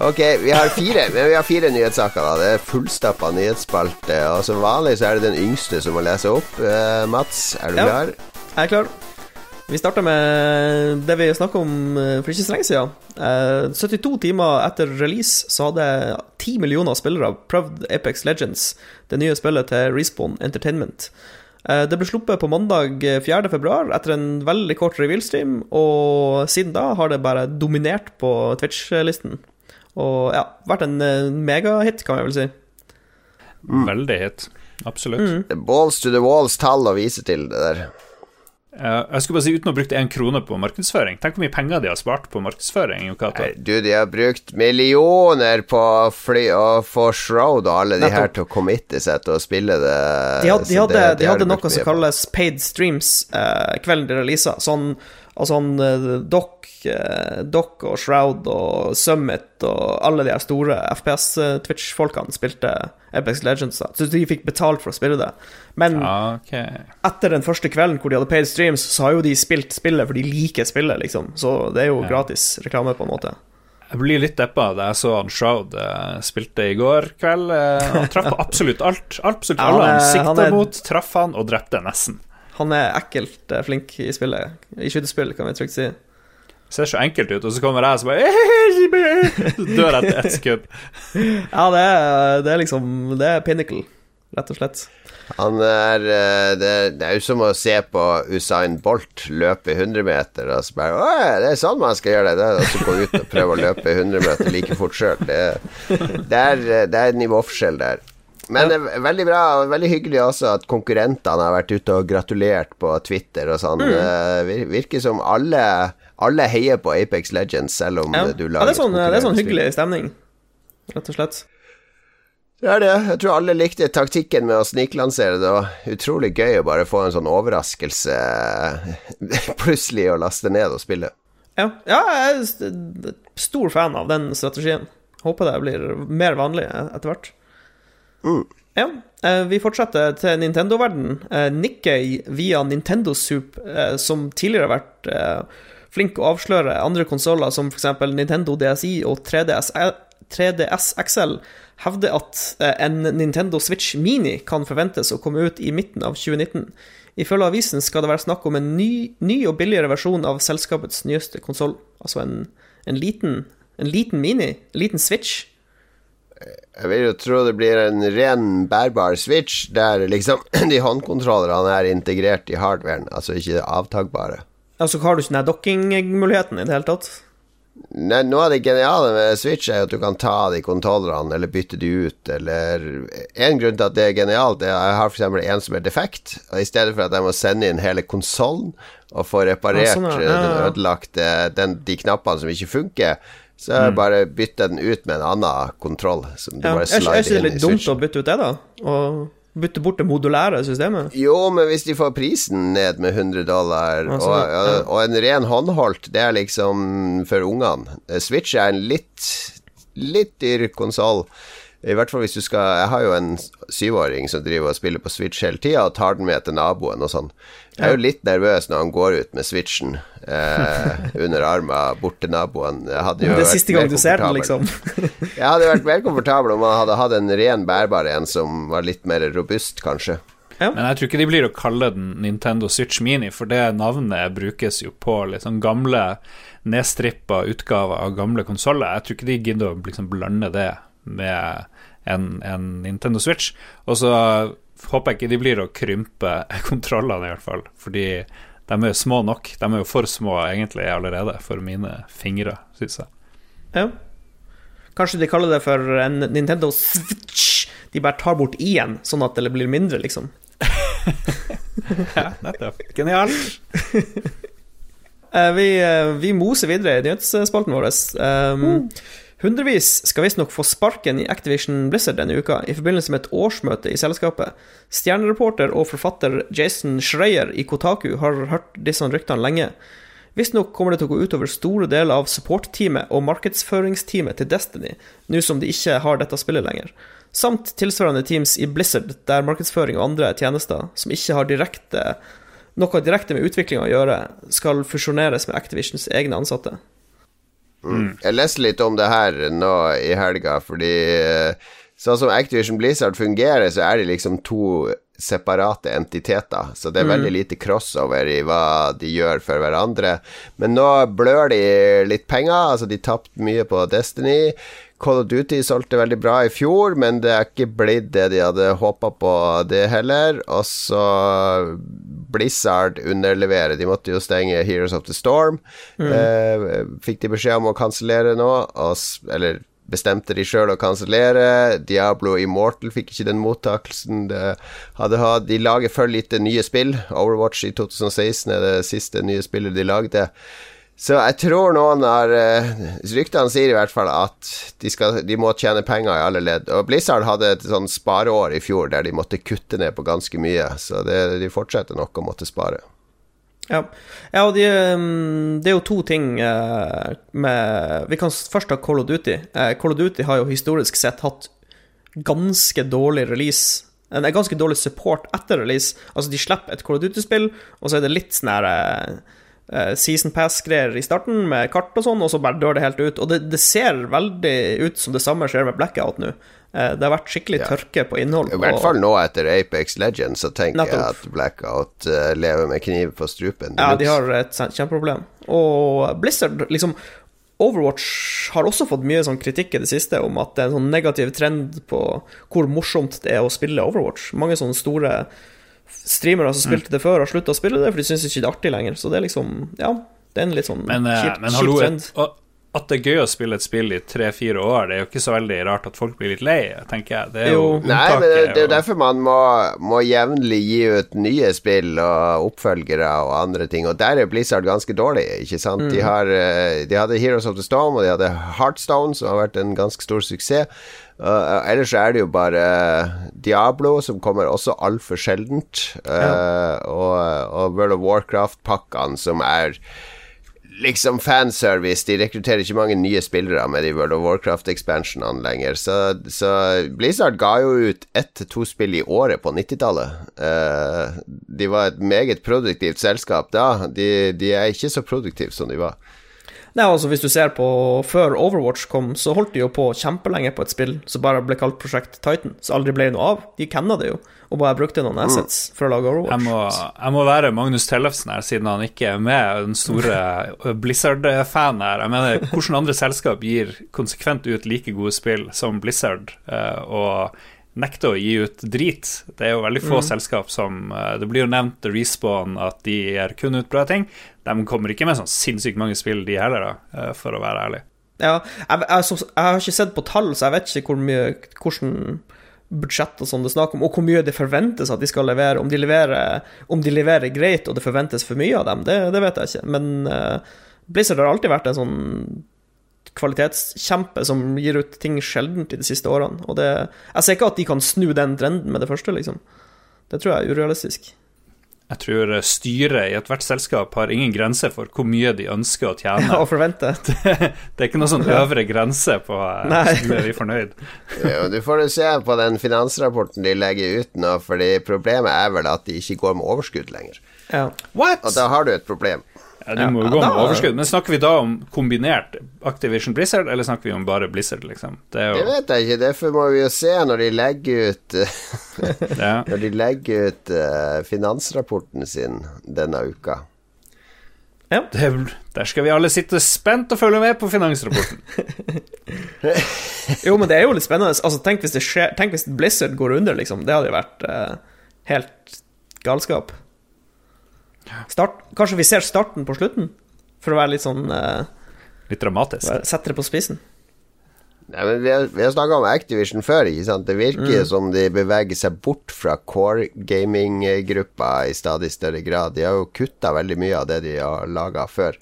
Ok, vi har fire men vi har fire nyhetssaker. da Det er fullstappa nyhetsspalte. Og som vanlig så er det den yngste som må lese opp. Eh, Mats, er du ja, klar? Jeg er klar. Vi starter med det vi snakka om eh, for ikke så lenge siden. Eh, 72 timer etter release så hadde 10 millioner spillere prøvd Apex Legends, det nye spillet til Respawn Entertainment. Eh, Det ble sluppet på mandag eh, 4. februar etter en veldig kort reveal-stream, og siden da har det bare dominert på Twitch-listen. Og ja, vært en eh, megahit, kan jeg vel si. Veldig hit. Absolutt. Mm. Balls to the walls tall å vise til det der. Eh, jeg skulle bare si uten å bruke én krone på markedsføring. Tenk hvor mye penger de har spart på markedsføring. Nei, Du, de har brukt millioner på fly og få Shroud og alle de her til å committe seg til å spille det. De hadde, de hadde, det- de de hadde noe som kalles paid streams eh, kvelden de releasa. Sånn, altså sånn eh, Doc, eh, og Shroud og Summit og alle de her store FPS-Twitch-folkene spilte Apex Legends. da. Så de fikk betalt for å spille det. Men okay. etter den første kvelden hvor de hadde paid streams, så har jo de spilt spillet for de liker spillet, liksom. Så det er jo Ja. gratis reklame, på en måte. Jeg blir litt deppa da jeg så han Shroud uh, spilte i går kveld. Uh, han traff på [LAUGHS] absolutt alt. Absolutt alle han han sikta er- mot, traff han og drepte nesten. Han er ekkelt flink i spillet. I skytespill, kan vi trygt si. Ser så enkelt ut, og så kommer jeg og så bare Så dør jeg etter ett sekund. [LAUGHS] Ja, det er, det er liksom Det er pinnacle, rett og slett. Han er eh, det, det er jo som å se på Usain Bolt løpe 100 meter, og så bare Å, det er sånn man skal gjøre det. og så gå ut og prøve å løpe 100 meter like fort sjøl. Det, det, er, eh, det er nivåforskjell der. Men det er veldig bra og veldig hyggelig også at konkurrentene har vært ute og gratulert på Twitter og sånn. Det virker som alle, alle heier på Apex Legends, selv om Ja, du ja lager det, er sånn, det er sånn hyggelig stemning, rett og slett. Det er det. Jeg tror alle likte taktikken med å sniklansere. Det var utrolig gøy å bare få en sånn overraskelse [LAUGHS] plutselig å laste ned og spille. Ja, ja jeg er stor fan av den strategien. Håper det blir mer vanlig etter hvert. Mm. Ja, eh, vi fortsetter til Nintendo-verden. Eh, Nikkei via Nintendo Soup, eh, som tidligere har vært eh, flink å avsløre andre konsoller, som f.eks. Nintendo DSi og 3DS, eh, 3DS XL, hevder at eh, en Nintendo Switch Mini kan forventes å komme ut i midten av 2019. Ifølge avisen skal det være snakk om en ny, ny og billigere versjon av selskapets nyeste konsoll. Altså en, en, liten, en liten Mini, en liten Switch. Jeg vil jo tro det blir en ren bærbar switch, der liksom [CLEARS THROAT] de håndkontrollerne er integrert i hardwaren, altså ikke avtagbare. Altså, har du ikke den dokkingmuligheten i det hele tatt? Nei, noe av det geniale med Switch er at du kan ta de kontrollerne eller bytte de ut, eller En grunn til at det er genialt, er at jeg har f.eks. en som er defekt, og i stedet for at jeg må sende inn hele konsollen og få reparert Ja, sånn, ja. den ødelagte den, de knappene som ikke funker, så jeg bare bytter den ut med en annen kontroll, som du bare i Switch. er ikke det inn litt dumt å bytte ut det, da? Og bytte bort det modulære systemet? Jo, men hvis de får prisen ned med 100 dollar, altså, og, ja. og, og en ren håndholdt, det er liksom for ungene. Eh, Switch er en litt litt dyr konsoll. I hvert fall hvis du skal Jeg har jo en syvåring som driver og spiller på Switch hele tida, og tar den med til naboen og sånn. Jeg er jo litt nervøs når han går ut med Switchen eh, [LAUGHS] under armen bort til naboen. Hadde jo Det er vært siste gang du ser den, liksom. [LAUGHS] Jeg hadde vært mer komfortabel om han hadde hatt en ren bærbar en som var litt mer robust, kanskje. Men jeg tror ikke de blir å kalle den Nintendo Switch Mini, for det navnet brukes jo på liksom gamle, nedstrippa utgaver av gamle konsoller. Jeg tror ikke de gidder å liksom blande det med en, en Nintendo Switch. Og så håper jeg ikke de blir å krympe [LAUGHS] kontrollene, i hvert fall, fordi de er jo små nok. De er jo for små egentlig allerede for mine fingre, syns jeg. Ja. Kanskje de kaller det for en Nintendo Switch. De bare tar bort i-en, sånn at det blir mindre, liksom. [LAUGHS] Ja, nettopp. Genialt. [LAUGHS] Eh, vi, eh, vi moser videre i nyhetsspalten vår. Um, Hundrevis skal visstnok få sparken i Activision Blizzard denne uka, i forbindelse med et årsmøte i selskapet. Stjernereporter og forfatter Jason Schreier i Kotaku har hørt disse ryktene lenge. Visstnok kommer det til å gå utover store deler av support-teamet og markedsføringsteamet til Destiny, nå som de ikke har dette spillet lenger. Samt tilsvarende teams i Blizzard, der markedsføring og andre tjenester som ikke har direkte, noe direkte med utviklinga å gjøre, skal fusjoneres med Activisions egne ansatte. Mm. Jeg leste litt om det her nå i helga, fordi eh, sånn som Activision Blizzard fungerer, så er de liksom to separate entiteter, så det er veldig lite crossover i hva de gjør for hverandre. Men nå blør de litt penger, altså de tapte mye på Destiny. Call of Duty solgte veldig bra i fjor, men det er ikke blitt det de hadde håpa på, det heller. Og så Blizzard underlevere. De måtte jo stenge Heroes of the Storm. Mm. Eh, fikk de beskjed om å kansellere nå, og, eller bestemte de sjøl å kansellere. Diablo Immortal fikk ikke den mottakelsen det hadde hatt. De lager for lite nye spill. Overwatch i 2016 er det siste nye spillet de lagde. Så jeg tror noen har uh, Ryktene sier i hvert fall at de, skal, de, må tjene penger i alle ledd. Og Blizzard hadde et sånn spareår i fjor der de måtte kutte ned på ganske mye. Så det, de fortsetter nok å måtte spare. Ja, ja og de, um, det er jo to ting uh, med Vi kan først ta Call of Duty. Uh, Call of Duty har jo historisk sett hatt ganske dårlig release. En ganske dårlig support etter release. Altså, de slipper et Call of Duty-spill, og så er det litt sånn uh, season pass-greier i starten, med kart og sånn, og så bare dør det helt ut. Og det, det, ser veldig ut som det samme skjer med Blackout nå. Uh, det har vært skikkelig ja. tørke på innhold. I hvert fall nå etter Apex Legends, så tenker Nettopp. jeg at Blackout uh, lever med kniv på strupen. Ja, de har et kjempeproblem. Og Blizzard, liksom Overwatch har også fått mye sånn kritikk i det siste om at det er en sånn negativ trend på hvor morsomt det er å spille Overwatch. Mange sånne store streamere som spilte mm. det før, har slutta å spille det, for de syns ikke det er artig lenger. Så det er liksom Ja, det er en litt sånn men, uh, kjip, men, hallo, trend. At det er gøy å spille et spill i tre-fire år, det er jo ikke så veldig rart at folk blir litt lei, tenker jeg. Det er jo, jo Nei, men det, det er jo derfor man må, må jevnlig gi ut nye spill og oppfølgere og andre ting, og der er Blizzard ganske dårlig, ikke sant? Mm. De, har, eh, de hadde Heroes of the Storm, og de hadde Heartstone, som har vært en ganske stor suksess. Uh, ellers er det jo bare Diablo, som kommer også altfor sjeldent. Uh, ja. og, og, World of Warcraft-pakkene, som er liksom fanservice. De rekrutterer ikke mange nye spillere med de World of Warcraft-expansionene lenger. Så, så, Blizzard ga jo ut ett til to spill i året på 90-tallet. Uh, de var et meget produktivt selskap da. De, de er ikke så produktive som de var. Nei, altså Hvis du ser på før Overwatch kom, så holdt de jo på kjempelenge på et spill som bare ble kalt Prosjekt Titan, så aldri ble noe av. De kenna det jo, og bare brukte noen assets mm. for å lage Overwatch. Jeg må, jeg må være Magnus Tellefsen her, siden han ikke er med, den store [LAUGHS] Blizzard-fan her. Jeg mener, Hvordan andre selskap gir konsekvent ut like gode spill som Blizzard? Eh, og nekter å gi ut drit. Det er jo veldig få mm. selskap som eh, Det blir jo nevnt Respawn at de gir kun ut bra ting. De kommer ikke med sånn sinnssykt mange spill, de heller, da, eh, for å være ærlig. Ja, jeg, jeg, jeg, har ikke sett på tall, så jeg vet ikke hvor mye hvordan budsjett og sånn det er snakk om, og hvor mye det forventes at de skal levere. Om de leverer, om de leverer greit og det forventes for mye av dem, det, det vet jeg ikke. Men uh, Blizzard har alltid vært en sånn kvalitetskjempe som gir ut ting sjeldent i de siste årene. Og det, jeg ser ikke at de kan snu den trenden med det første, liksom. Det tror jeg er urealistisk. Jeg tror styret i ethvert selskap har ingen grense for hvor mye de ønsker å tjene. Ja, og forvente. [LAUGHS] Det, det, er ikke noen sånn øvre grense på om vi er vi fornøyd. jo, du får jo se på den finansrapporten de legger ut nå, fordi problemet er vel at de ikke går med overskudd lenger. Ja. What? Og da har du et problem. Ja, du må jo gå med overskudd. Men snakker vi da om kombinert Activision Blizzard, eller snakker vi om bare Blizzard, liksom? Det, jo... det vet jeg ikke. Derfor må vi jo se når de legger ut. [LAUGHS] Når de legger ut uh, finansrapporten sin denne uka. Ja. Det, der skal vi alle sitte spent og følge med på finansrapporten. [LAUGHS] [LAUGHS] jo, men det er jo litt spennende. Altså, tenk hvis, skjer, tenk hvis Blizzard går under, liksom. Det hadde jo vært uh, helt galskap. Start, kanskje vi ser starten på slutten, for å være litt sånn uh, Litt dramatisk. Sette det på spissen. Nei, men vi har, vi har snakka om Activision før. ikke sant? Det virker mm. som de beveger seg bort fra core gaming-gruppa i stadig større grad. De har jo kutta veldig mye av det de har laga før.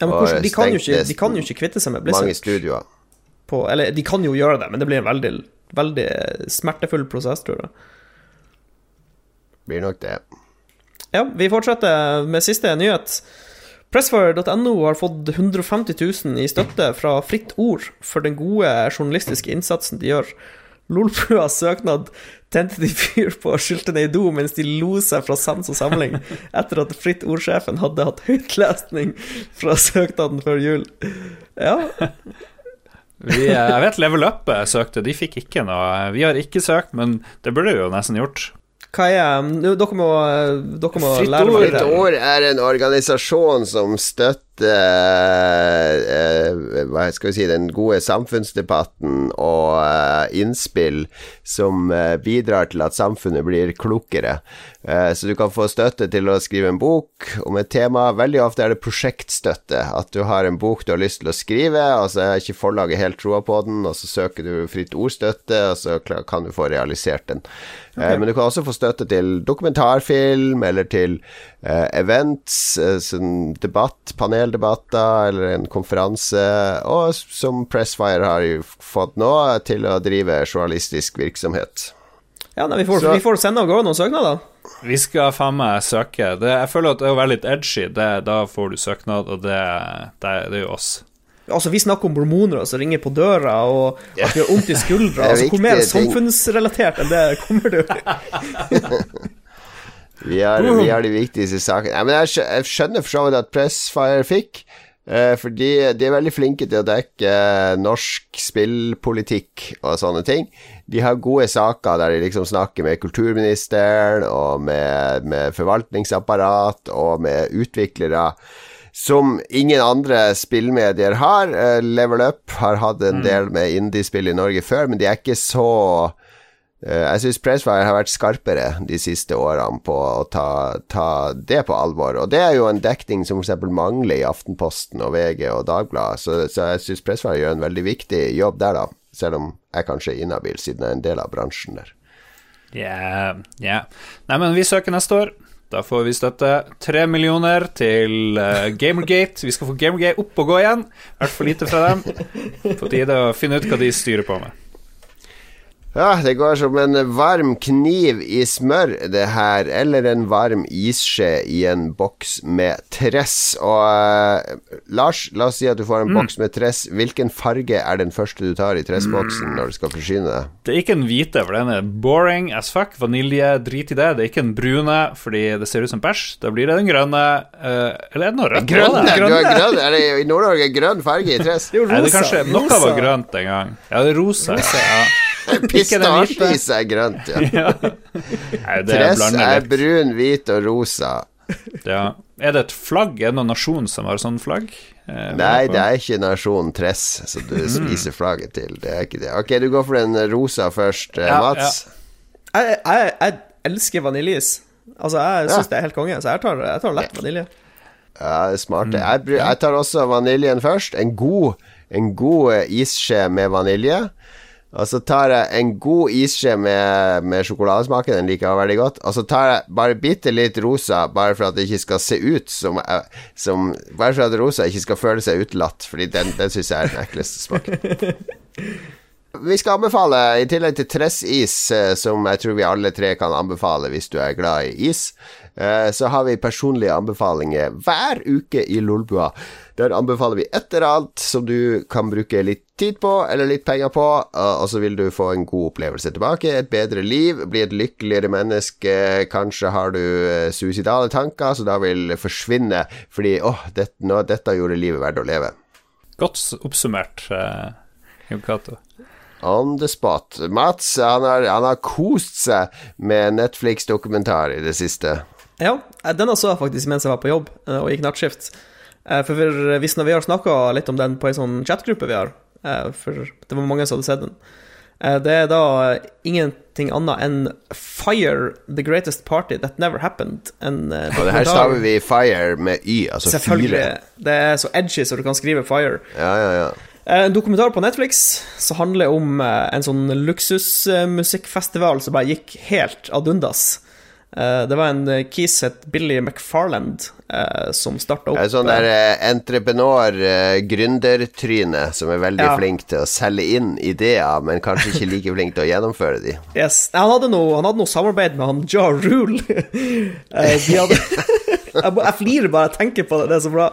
Ja, men hvordan, de, kan ikke, de, kan jo ikke, kvitte seg med Blizzard. Mange studioer. På, eller de kan jo gjøre det, men det blir en veldig, veldig smertefull prosess, tror jeg. Blir nok det. Ja, vi fortsetter med siste nyhet. Pressfire.no har fått 150 000 i støtte fra Fritt Ord for den gode journalistiske innsatsen de gjør. Lolbuas søknad tente de fyr på og skylte ned i do mens de lo seg fra sans og samling etter at Fritt Ord-sjefen hadde hatt høytlesning fra søknaden før jul. Ja, Vi, eh, jeg vet Level Up eh, søkte, de fikk ikke noe. Vi har ikke søkt, men det burde vi jo nesten gjort. Hva er nå, Dere må, dere må lære meg det. Fritt Ord er en organisasjon som støtter eh, hva skal vi si, den gode samfunnsdebatten og eh, innspill som eh, bidrar til at samfunnet blir klokere. Eh, så du kan få støtte til å skrive en bok om et tema. Veldig ofte er det prosjektstøtte. At du har en bok du har lyst til å skrive, og så er ikke forlaget helt troa på den, og så søker du fritt ordstøtte, og så kan du få realisert den. Okay. Men du kan også få støtte til dokumentarfilm eller til eh, events, eh, sånn debatt, paneldebatter eller en konferanse, og som Pressfire har jo fått nå, til å drive journalistisk virksomhet. Ja, nei, vi, får, Så- vi får sende av gårde noen søknader. Vi skal faen meg søke. Det, jeg føler at det å være litt edgy, det, da får du søknad, og det, det, det er jo oss. Altså, Vi snakker om mormoner som ringer på døra, og at vi har vondt i skuldra. [LAUGHS] Altså, Hvor mer samfunnsrelatert enn det kommer du? [LAUGHS] Vi har, vi har de viktigste sakene. Ja, men jeg, jeg skjønner for så vidt at Pressfire fikk. eh, For de, de er veldig flinke til å dekke eh, norsk spillpolitikk og sånne ting. De har gode saker der de liksom snakker med kulturministeren og med, med forvaltningsapparat og med utviklere som ingen andre spillmedier har. Eh, Level Up har hatt en del med indiespill i Norge før, men de er ikke så Jeg syns Pressfire har vært skarpere de siste årene på å ta, ta det på alvor. Og det er jo en dekning som f.eks. mangler i Aftenposten og VG og Dagbladet, så, så jeg syns Pressfire gjør en veldig viktig jobb der, da. Selv om jeg kanskje er inhabil, siden jeg er en del av bransjen der. Yeah, yeah. Nei, men vi søker neste år. Da får vi støtte tre millioner til eh, Gamergate. Vi skal få Gamergate opp og gå igjen. For lite fra dem. På tide å finne ut hva de styrer på med. Ja, det går som en varm kniv i smør, det her, eller en varm isskje i en boks med tress. Og eh, Lars, la oss si at du får en boks med tress. Hvilken farge er den første du tar i tressboksen når du skal forsyne deg? Det er ikke en hvite, for den er boring as fuck. Vanilje, drit i det. Det er ikke en brune, fordi det ser ut som bæsj. Da blir det den grønne. Uh, eller er det noe rødt? Grønne! grønne. har grønn, er det i Nord-Norge grønn farge i tress? [LAUGHS] Det er jo rosa. er rosa. kanskje Noe rosa. var grønt en gang. Ja, det er rosa. Ja. [LAUGHS] Pistasjeis er grønt, ja. [LAUGHS] Ja. Nei, Tress er brun, hvit og rosa. Ja. Er det et flagg? Er det noen nasjon som har sånn flagg? Eh, Nei, det er ikke nasjonen Tress som du Mm. spiser flagget til. Det er ikke det. Ok, du går for den rosa først, eh, Ja, Mats. Jeg, jeg, jeg elsker vaniljeis. Altså, jeg Ja. syns det er helt konge, så jeg tar, jeg tar lett vanilje. Ja, det er smart. Mm. Jeg, jeg tar også vaniljen først. En god, en god eh, isskje med vanilje. Og så tar jeg en god isskje med, med sjokoladesmaken, den liker jeg veldig godt. Og så tar jeg bare bitte litt rosa, bare for at det ikke skal se ut som, eh, som Bare for at rosa ikke skal føle seg utelatt, Fordi den, den syns jeg er den ekleste smaken. [LAUGHS] Vi skal anbefale, i tillegg til tressis, eh, som jeg tror vi alle tre kan anbefale hvis du er glad i is, eh, så har vi personlige anbefalinger hver uke i Lolbua. Der anbefaler vi et eller annet som du kan bruke litt tid på, eller litt penger på, og og så vil du få en god opplevelse tilbake, et bedre liv, bli et lykkeligere menneske, kanskje har du eh, suicidale tanker, så da vil forsvinne, fordi åh, dette, dette gjorde livet verdt å leve. Godt oppsummert, eh, Jon Cato. On the spot. Mats han har, han har kost seg med Netflix-dokumentar i det siste. Ja, eh, denne så jeg faktisk mens jeg var på jobb eh, og gikk nattskift. Eh, For hvis vi har snakka litt om den på ei sånn chatgruppe vi har, eh, for det var mange som hadde sett den. Eh, Det er da ingenting annet enn Fire The Greatest Party That Never Happened. En eh, Og det her staver vi Fire med Y, altså Selvfølgelig. fire. Det er så edgy så du kan skrive Fire. Ja, ja, ja. Eh, En dokumentar på Netflix som handler om eh, en sånn luksusmusikkfestival som bare gikk helt ad undas. Eh, Det var en kis het Billy McFarland som starta opp Det er sånn der eh, entreprenør, eh, gründertryne, som er veldig Ja. flink til å selge inn ideer, men kanskje ikke like flink til å gjennomføre de. Yes. Han hadde noe, han hadde noe samarbeid med han Ja Rule. [LAUGHS] De hadde [LAUGHS] Jeg, jeg flirer bare jeg tenker på det, det er så bra.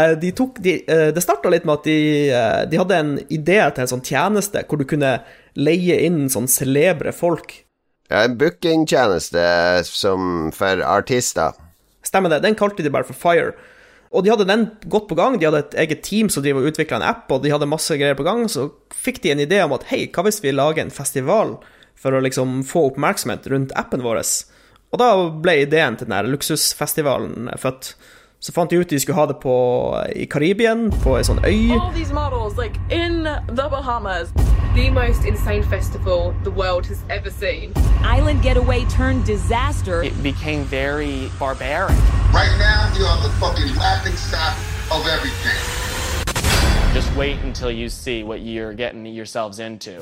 Eh, de tok, de, eh, det starta litt med at de, eh, de hadde en idé til en sånn tjeneste hvor du kunne leie inn sånn celebre folk. Ja, en bookingtjeneste som for artister. Stemmer det. Den kalte de bare for Fire. Og de hadde den godt på gang. De hadde et eget team som driver utvikla en app, og de hadde masse greier på gang. Så fikk de en idé om at hei, hva hvis vi lager en festival for å liksom få oppmerksomhet rundt appen vår? Og da ble ideen til den her luksusfestivalen født. Så fant de ut de skulle ha det på, i Karibien, på ei sånn øy. all these models like in the Bahamas. the most insane festival the world has ever seen. Island getaway turned disaster. it became very barbaric. Right now, you're the fucking laughing stock of everything. Just wait until you see what you're getting yourselves into.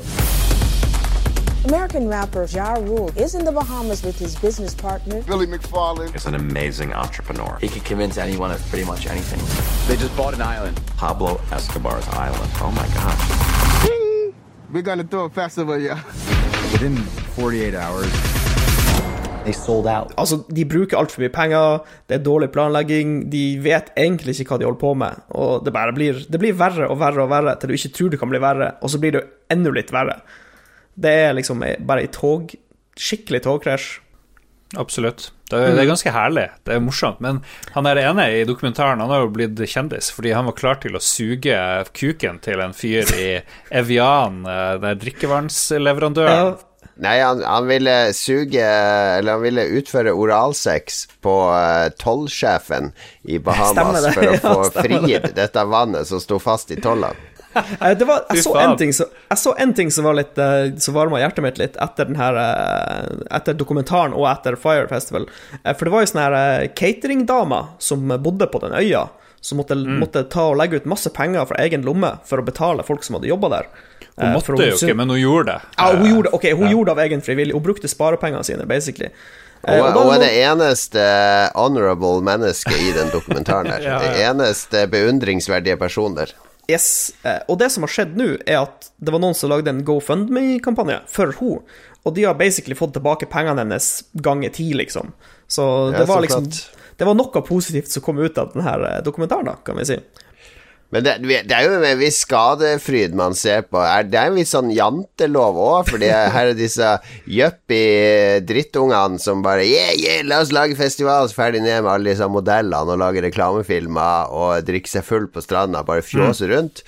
American rapper Ja Rule is in the Bahamas with his business partner. Billy McFarland. is an amazing entrepreneur. He can convince anyone of pretty much anything. They just bought an island, Pablo Escobar's island. Oh my gosh. We're gonna throw a festival, yeah. Within 48 hours, They sold out. Altså, de bruker altfor mye penger, det er dårlig planlegging, de vet egentlig ikke hva de holder på med, og det bare blir, det blir verre og verre og verre til du ikke tror det kan bli verre, og så blir det jo enda litt verre. Det er liksom bare i tog, skikkelig togkrasj. Absolutt. Det er, det er ganske herlig. Det er morsomt. Men han er ene i dokumentaren Han har jo blitt kjendis fordi han var klar til å suge kuken til en fyr i [LAUGHS] Evian, eh, den drikkevannsleverandøren. Nei, han, han ville suge Eller han ville utføre oralsex på uh, tollsjefen i Bahamas det. for å [LAUGHS] Ja, få stemmer fridd dette vannet som sto fast i tollene. Det var, jeg, så en ting, som- jeg så en ting som var litt eh, Som varma hjertet mitt litt etter den her eh, Etter dokumentaren og etter Fire Festival. Eh, For det var jo sånne her cateringdamer som bodde på den øya, som måtte, Mm. måtte ta og legge ut masse penger fra egen lomme for å betale folk som hadde jobba der. Hun måtte hun, jo ikke, men hun gjorde det. Ja, hun gjorde, okay, hun gjorde det av egen frivillig. Hun brukte sparepengene sine, basically. Hun, og er det eneste honorable mennesket i den dokumentaren der. [LAUGHS] Ja, ja. Det eneste beundringsverdige personen der. Yes, eh, og det som har skjedd nå, er at det var noen som lagde en GoFundMe-kampanje for henne, og de har basically fått tilbake pengene hennes ganger ti, liksom. Så Ja, det var liksom klart. Det var noe positivt som kom ut av denne dokumentaren, da, kan vi si. Men det, det er jo en viss skadefryd man ser på. Det er en viss sånn jantelov òg, fordi her er disse yuppie drittungene som bare Yeah, yeah, la oss lage festival, så ferdig ned med alle disse modellene og lage reklamefilmer og drikke seg full på stranda, bare fjåse rundt.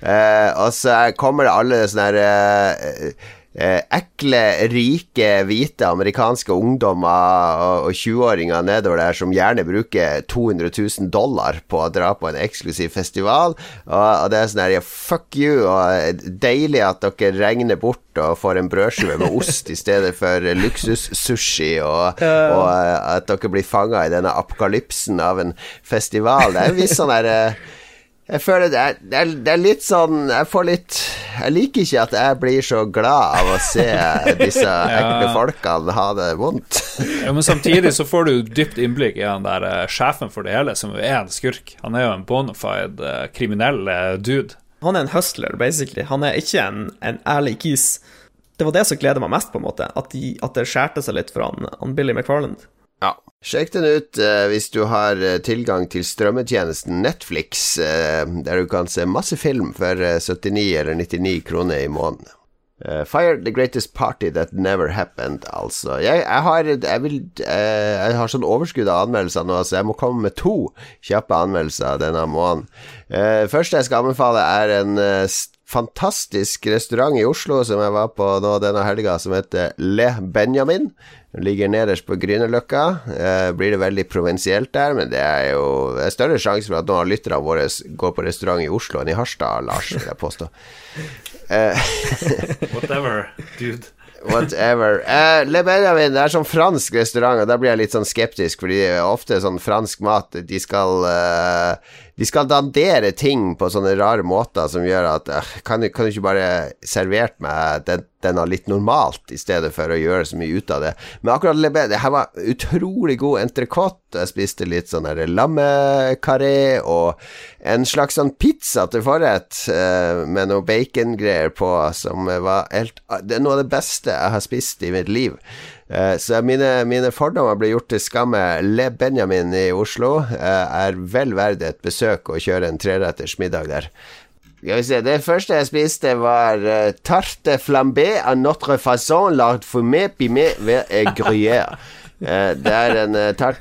Eh, og så kommer det alle sånne her eh, eh, ekle, rike, hvite amerikanske ungdommer og, og 20-åringer nedover der som gjerne bruker 200 000 dollar på å dra på en eksklusiv festival. Og, og det er sånn her Fuck you, og deilig at dere regner bort og får en brødskive med ost i stedet for luksussushi, og, og eh, at dere blir fanga i denne apokalypsen av en festival. Det er en viss sånn her eh, jeg føler det er, det, er, det er litt sånn Jeg får litt Jeg liker ikke at jeg blir så glad av å se disse [LAUGHS] ekle folkene ha det vondt. Ja, men samtidig så får du dypt innblikk i han der eh, sjefen for det hele, som er en skurk. Han er jo en bona fide eh, kriminell eh, dude. Han er en hustler, basically. Han er ikke en, en ærlig kis. Det var det som gleder meg mest, på en måte. At, de, at det skjærte seg litt for han, han Billy McFarland. Sjekk den ut eh, hvis du har eh, tilgang til strømmetjenesten Netflix, eh, der du kan se masse film for eh, 79 eller 99 kroner i måneden. Eh, Fire the greatest party that never happened, altså. Jeg, jeg, har, jeg, vil, eh, jeg har sånn overskudd av anmeldelser nå, så jeg må komme med to kjappe anmeldelser denne måneden. Uh, første jeg skal anbefale, er en eh, s- fantastisk restaurant i Oslo som jeg var på nå denne helga, som heter Le Benjamin. Den ligger nederst på Grünerløkka. Eh, blir det veldig provinsielt der, men det er jo det er større sjanse for at noen av lytterne våre går på restaurant i Oslo enn i Harstad, Lars, vil jeg påstå. Eh, [LAUGHS] Whatever, dude. Whatever. Eh, Le Benjamin det er sånn fransk restaurant, og da blir jeg litt sånn skeptisk, fordi det ofte sånn fransk mat De skal eh, De skal dandere ting på sånne rare måter som gjør at øh, kan, du, kan du ikke bare servert meg den, denne litt normalt, i stedet for å gjøre så mye ut av det. Men akkurat Lebé, Det her var utrolig god entrecôte. Jeg spiste litt sånn lammekaré og en slags sånn pizza til forrett øh, med noe bacongreier på, som var helt Det er noe av det beste jeg har spist i mitt liv. Eh, så mine, mine fordommer ble gjort til skamme. Le Benjamin i Oslo eh, er vel verdt et besøk å kjøre en treretters middag der. Det første jeg spiste, var uh, tarte flambé à notre façon lard fumé pimé ved gruyère. Det er en tart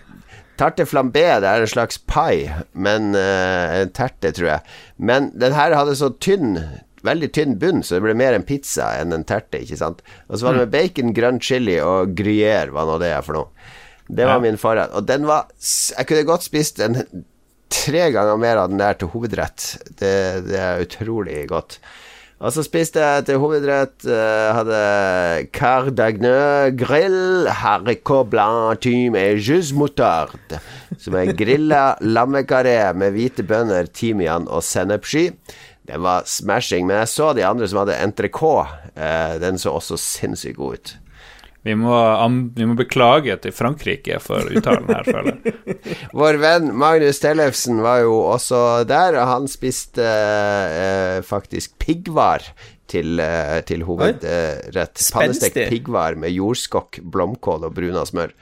Tarte flambé det er en slags pai, men en terte, tror jeg. Men den her hadde så tynn Veldig tynn bunn, så det ble mer en pizza enn en terte. ikke sant? Og så var det med bacon, grønn chili og gruyère, hva nå det er for noe. Det var Ja. min forrett. Og den var Jeg kunne godt spist en tre ganger mer av den der til hovedrett. Det, det er utrolig godt. Og så spiste jeg til hovedrett uh, Hadde cardagneux grill, haricot blanc, et jus moutarde. Som er grilla lammekaré med hvite bønner, timian og sennepsky. Den var smashing. Men jeg så de andre som hadde entrecôte. Uh, den så også sinnssykt god ut. Vi må, vi må beklage til Frankrike for uttalen her, føler jeg. [LAUGHS] Vår venn Magnus Tellefsen var jo også der, og han spiste eh, faktisk piggvar til, eh, til hovedrett. Spenstig. Pannestekt piggvar med jordskokk, blomkål og bruna smør.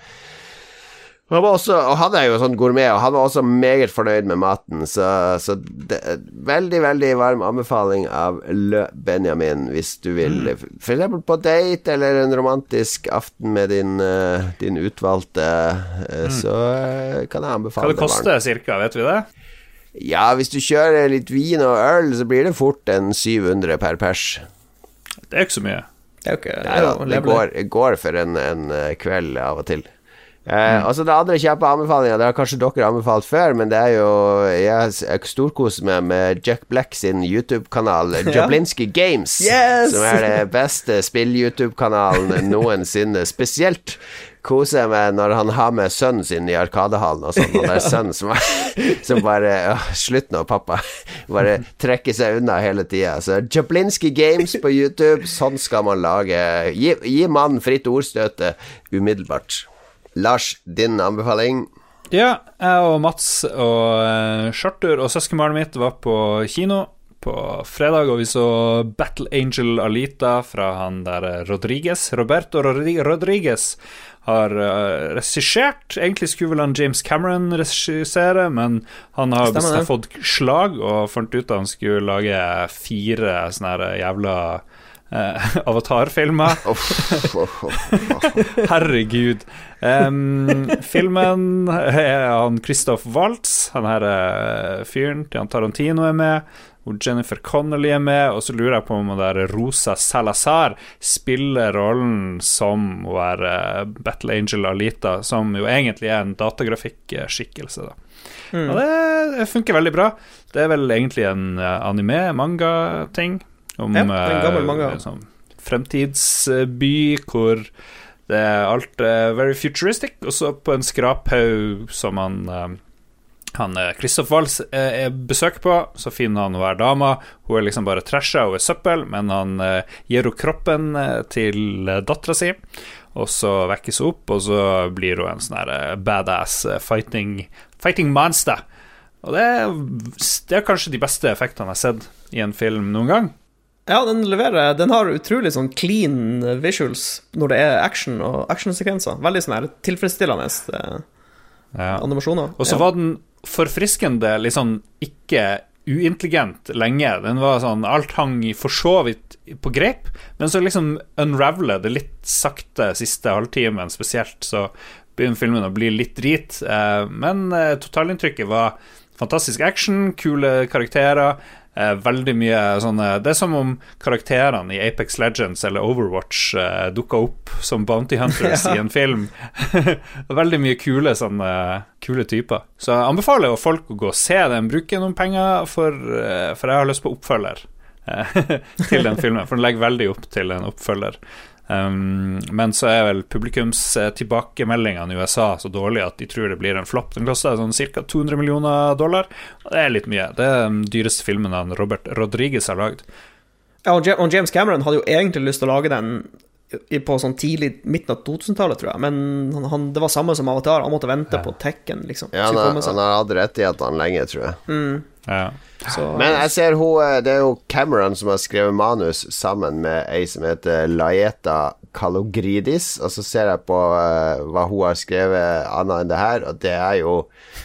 Han var også, og han er jo sånn gourmet, og han var også meget fornøyd med maten. Så, så det, veldig, veldig varm anbefaling av Le Benjamin hvis du vil Mm. For eksempel på date eller en romantisk aften med din, eh, din utvalgte, eh, så eh, kan jeg Mm. Hva det koster cirka, vet vi det? Ja, hvis du kjører litt vin og øl, så blir det fort en 700 per pers. Det er ikke så mye. Det er jo ikke Nei da, det går, det går for en, en kveld av og til. Eh, og så Det andre kjappe anbefalinga, det har kanskje dere anbefalt før, men det er jo Jeg, storkoser meg med Jack Black sin YouTube-kanal, [LAUGHS] Jablinski Games, Yes! som er det beste spill-YouTube-kanalen [LAUGHS] noensinne. Spesielt koser jeg meg når han har med sønnen sin i Arkadehallen og sånn, og det er [LAUGHS] sønnen som, som bare å, Slutt nå, pappa. Bare trekker seg unna hele tida. Så Jablinski Games på YouTube, sånn skal man lage Gi, gi mannen fritt ordstøte umiddelbart. Lars, din anbefaling? Ja, jeg og Mats og uh, Charter og søskenbarnet mitt var på kino på fredag, og vi så Battle Angel Alita fra han der eh, Rodriguez. Roberto Rodriguez har uh, regissert. Egentlig skulle vel han James Cameron regissere, men han har Stemmer bestemt fått slag og fant ut at han skulle lage fire sånne jævla eh, [LAUGHS] avatarfilmer. [LAUGHS] Herregud. Em, filmen er han Christoph Waltz, han her uh, fyren til han Tarantino er med. Hvor Jennifer Connolly er med, og så lurer jeg på om der Rosa Salazar spiller rollen som hun er eh, Battle Angel Alita, som jo egentlig er en datagrafikkskikkelse, da. Og det, funker veldig bra. Det er vel egentlig en eh, anime-manga-ting. Om Ja, en gammel eh, manga. sånn fremtidsby hvor det er alt uh, very futuristic, og så på en skraphaug som han uh, han Kristoff eh, er besøk på, så finner han hver dama. Hun er liksom bare trasha, hun er søppel, men han gir henne kroppen til dattera si. Og så vekkes hun opp, og så blir hun en sånn badass fighting, fighting monster. Og det er, det er kanskje de beste effektene jeg har sett i en film noen gang. Ja, den leverer Den har utrolig sånn clean visuals når det er action og actionsekvenser. Veldig sånn her tilfredsstillende eh, Ja. animasjoner. Og så ja. var den forfriskende litt sånn ikke uintelligent lenge. Den var sånn Alt hang for så vidt på grep, men så liksom unraveler det litt sakte siste halvtimen spesielt, så begynner filmen å bli litt drit. Eh, men eh, totalinntrykket var fantastisk action, kule karakterer. Eh, veldig mye sånne Det er som om karakterene i Apex Legends eller Overwatch eh, dukka opp som Bounty Hunters [LAUGHS] Ja. i en film. [LAUGHS] veldig mye kule sånne kule typer. Så jeg anbefaler jo folk å gå og se den, bruke noen penger, for, eh, for jeg har lyst på oppfølger eh, [LAUGHS] til den filmen. For den legger veldig opp til en oppfølger. Um, men så er vel publikums eh, tilbakemeldingene i USA så dårlige at de tror det blir en flopp. Den koster sånn ca. 200 millioner dollar. Og det er litt mye. Det er den dyreste filmen han Robert Rodriguez har lagd. Ja, og James Cameron hadde jo egentlig lyst til å lage den på sånn tidlig midten av 2000-tallet, tror jeg, men han, han, det var samme som Avatar. Han måtte vente på Tekken, liksom. Ja, han han har hatt rettighetene lenge, tror jeg. Mm. Ja. Så, Men jeg ser hun eh, Det er jo Cameron som har skrevet manus sammen med ei som heter Laeta Kalogridis, og så ser jeg på eh, hva hun har skrevet annet enn det her, og det er jo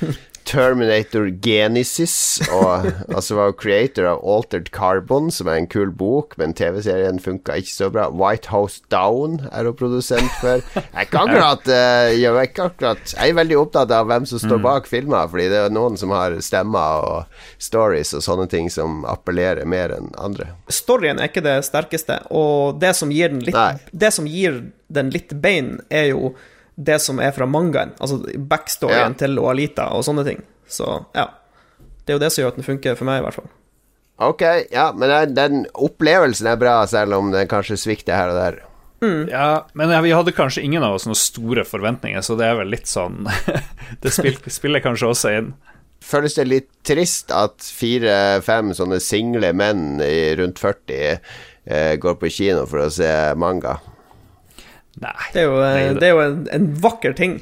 [LAUGHS] Terminator Genesis, og altså var jo creator av Altered Carbon, som er en kul bok, men TV-serien funka ikke så bra. White House Down er hun produsent for. Jeg ikke akkurat, eh, jeg, er ikke akkurat Jeg er veldig opptatt av hvem som står Mm. bak filmer, fordi det er noen som har stemmer og stories og sånne ting som appellerer mer enn andre. Storyen er ikke det sterkeste, og det som gir den litt, det som gir den litt bein, er jo det som er fra mangaen. Altså backstoryen Ja. til Oalita og sånne ting. Så ja. Det er jo det som gjør at den funker for meg, i hvert fall. Ok, ja, men den opplevelsen er bra, selv om den kanskje svikter her og der. Ja, men vi hadde kanskje ingen av oss noen store forventninger, så det er vel litt sånn [LAUGHS] Det spiller, spiller kanskje også inn. Føles det litt trist at fire-fem sånne single menn i rundt 40 eh, går på kino for å se manga? Nei. Det er jo, eh, det er jo en, en vakker ting.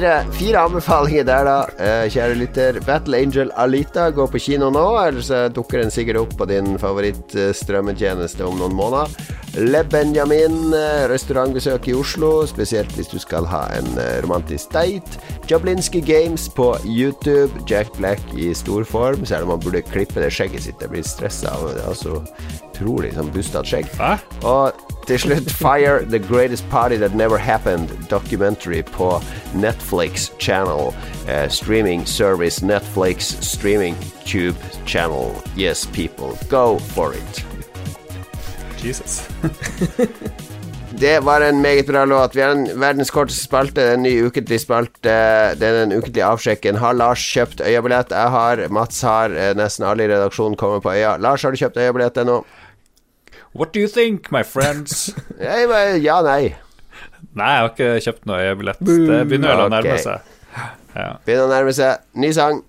Fire, fire anbefalinger der, da, eh, kjære lytter. Battle Angel Alita går på kino nå, ellers så dukker den sikkert opp på din favorittstrømmetjeneste om noen måneder. Le Benjamin, eh, restaurantbesøk i Oslo, spesielt hvis du skal ha en eh, romantisk date. Jablinski Games på YouTube. Jack Black i stor form, selv om han burde klippe det skjegget sitt. Jeg blir stressa av det. Det er så utrolig sånn bustete skjegg. Og til slutt Fire The Greatest Party That Never Happened documentary på Netflix channel. Uh, streaming service Netflix Streaming Tube channel. Yes, people, go for it. Jesus. [LAUGHS] Det var en meget bra låt. Vi har en verdens korteste spalte, en ny ukentlig spalte. Det er den ukentlige avsjekken. Har Lars kjøpt øyebillett? Jeg har. Mats har. eh, Nesten alle i redaksjonen kommer på øya. Lars, har du kjøpt øyebillett ennå? What do you think, my friends? [LAUGHS] Jeg ja, nei. Nei, jeg har ikke kjøpt noe øyebillett. Det begynner å å nærme seg. Ja. Begynner å nærme seg. Ny sang.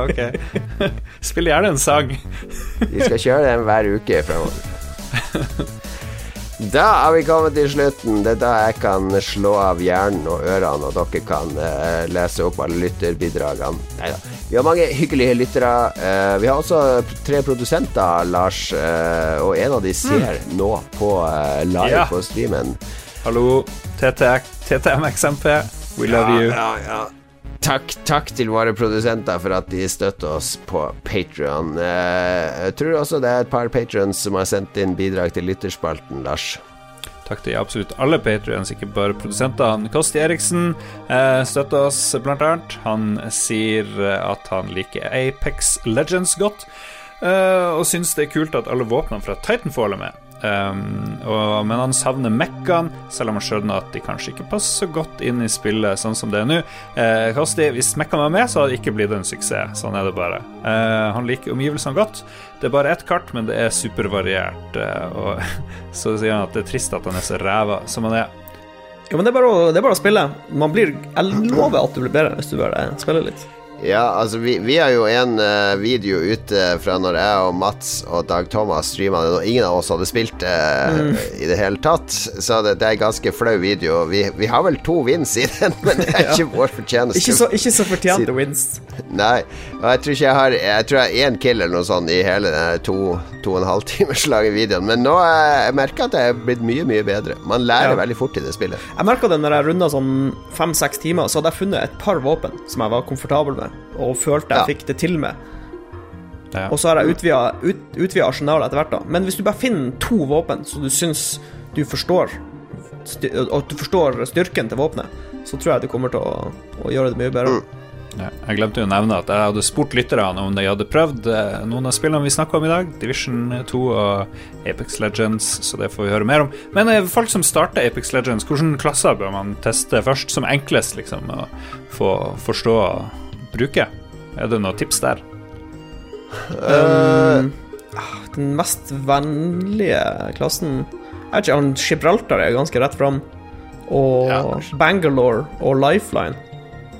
Ja, ok. [LAUGHS] Spill gjerne en sang. Vi skal kjøre den hver uke fremover. Da er vi kommet til slutten. Det er da jeg kan slå av hjernen og ørene, og dere kan uh, lese opp alle lytterbidragene. Neida. Vi har mange hyggelige lyttere. Uh, vi har også tre produsenter, Lars, uh, og en av de ser nå på live Ja. på streamen. Hallo, TTMXMP. We love you. Ja, ja, ja. Takk, takk til våre produsenter for at de støtter oss på Patrion. jeg tror også det er et par patrions som har sendt inn bidrag til lytterspalten, Lars. Takk til absolutt alle patrions, ikke bare produsentene. Kosti Eriksen eh, støtter oss blant annet. Han sier eh, at han liker Apex Legends godt, eh, og syns det er kult at alle våpnene fra Titanfall er med. Um, og, men han savner Mekkan, selv om han skjønner at de kanskje ikke passer så godt inn i spillet sånn som det er nå. Eh, Kosti, hvis Mekkan var med, så hadde det ikke blitt en suksess. Sånn er det bare. Eh, han liker omgivelsene godt. Det er bare ett kart, men det er supervariert. Eh, og [LAUGHS] så sier han at det er trist at han er så ræva som han er. Jo, men det er, bare å, det er bare å spille. Man blir Jeg lover at du blir bedre hvis du bare spiller litt. Ja, altså vi, vi har jo en uh, video ute fra når jeg og Mats og Dag Thomas streama det, og ingen av oss hadde spilt det uh, mm. i det hele tatt. Så det, det er en ganske flau video. Vi, vi, har vel to wins i den, men det er ja. ikke vår fortjeneste. Ikke så, ikke så fortjente wins. Nei, og jeg tror ikke jeg har Jeg tror jeg har én kill eller noe sånt i hele den to, to og en halv [LAUGHS] timers lange videoen. Men nå uh, jeg merker at jeg er blitt mye, mye bedre. Man lærer ja. veldig fort i det spillet. Jeg merka det når jeg runda sånn fem-seks timer, så hadde jeg funnet et par våpen som jeg var komfortabel med og følte jeg ja. fikk det til med. Ja. Og så har jeg utvida, ut, arsenalet etter hvert, da. Men hvis du bare finner to våpen så du syns du forstår Og du forstår styrken til våpenet, så tror jeg du kommer til å, å gjøre det mye bedre. Mm. Ja, jeg glemte å nevne at jeg hadde spurt lytterne om de hadde prøvd eh, noen av spillene vi snakka om i dag. Division 2 og Apex Legends, så det får vi høre mer om. Men eh, folk som starter Apex Legends, hvilke klasser bør man teste først, som enklest, liksom, å få forstå bruke? Er det noen tips der? Um, den mest vennlige klassen Jeg vet ikke, han Gibraltar er ganske rett fram. Og ja. Bangalore og Lifeline.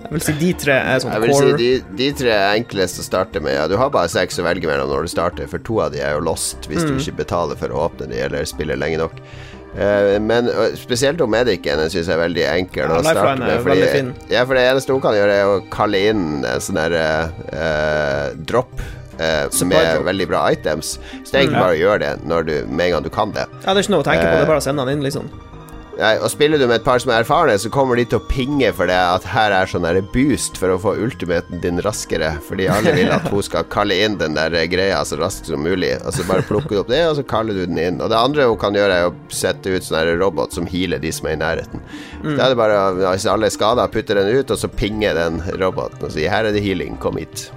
Jeg vil si de tre er sånn Jeg vil core. si de, de, tre er enklest å starte med. Ja, du har bare seks å velge mellom når du starter, for to av de er jo lost hvis mm. du ikke betaler for å åpne de eller spiller lenge nok. Uh, men spesielt om Medicen syns jeg er veldig enkel ja, å starte med. Fordi, ja, for det eneste hun kan gjøre, er å kalle inn en sånn der uh, drop. med veldig bra items. Så det er egentlig mm. bare å gjøre det du, med en gang du kan det. Ja, det er ikke noe å tenke på, det er bare å sende den inn, liksom. Og Spiller du med et par som er erfarne, så kommer de til å pinge for det at her er sånn boost for å få ultimaten din raskere. Fordi alle vil at hun skal kalle inn den der greia så raskt som mulig. Og så bare plukker du opp det, og så kaller du den inn. Og det andre hun kan gjøre, er å sette ut sånn robot som healer de som er i nærheten. Mm. Da er det bare, hvis alle er skada, putter den ut, og så pinger den roboten og sier her er det healing, kom hit.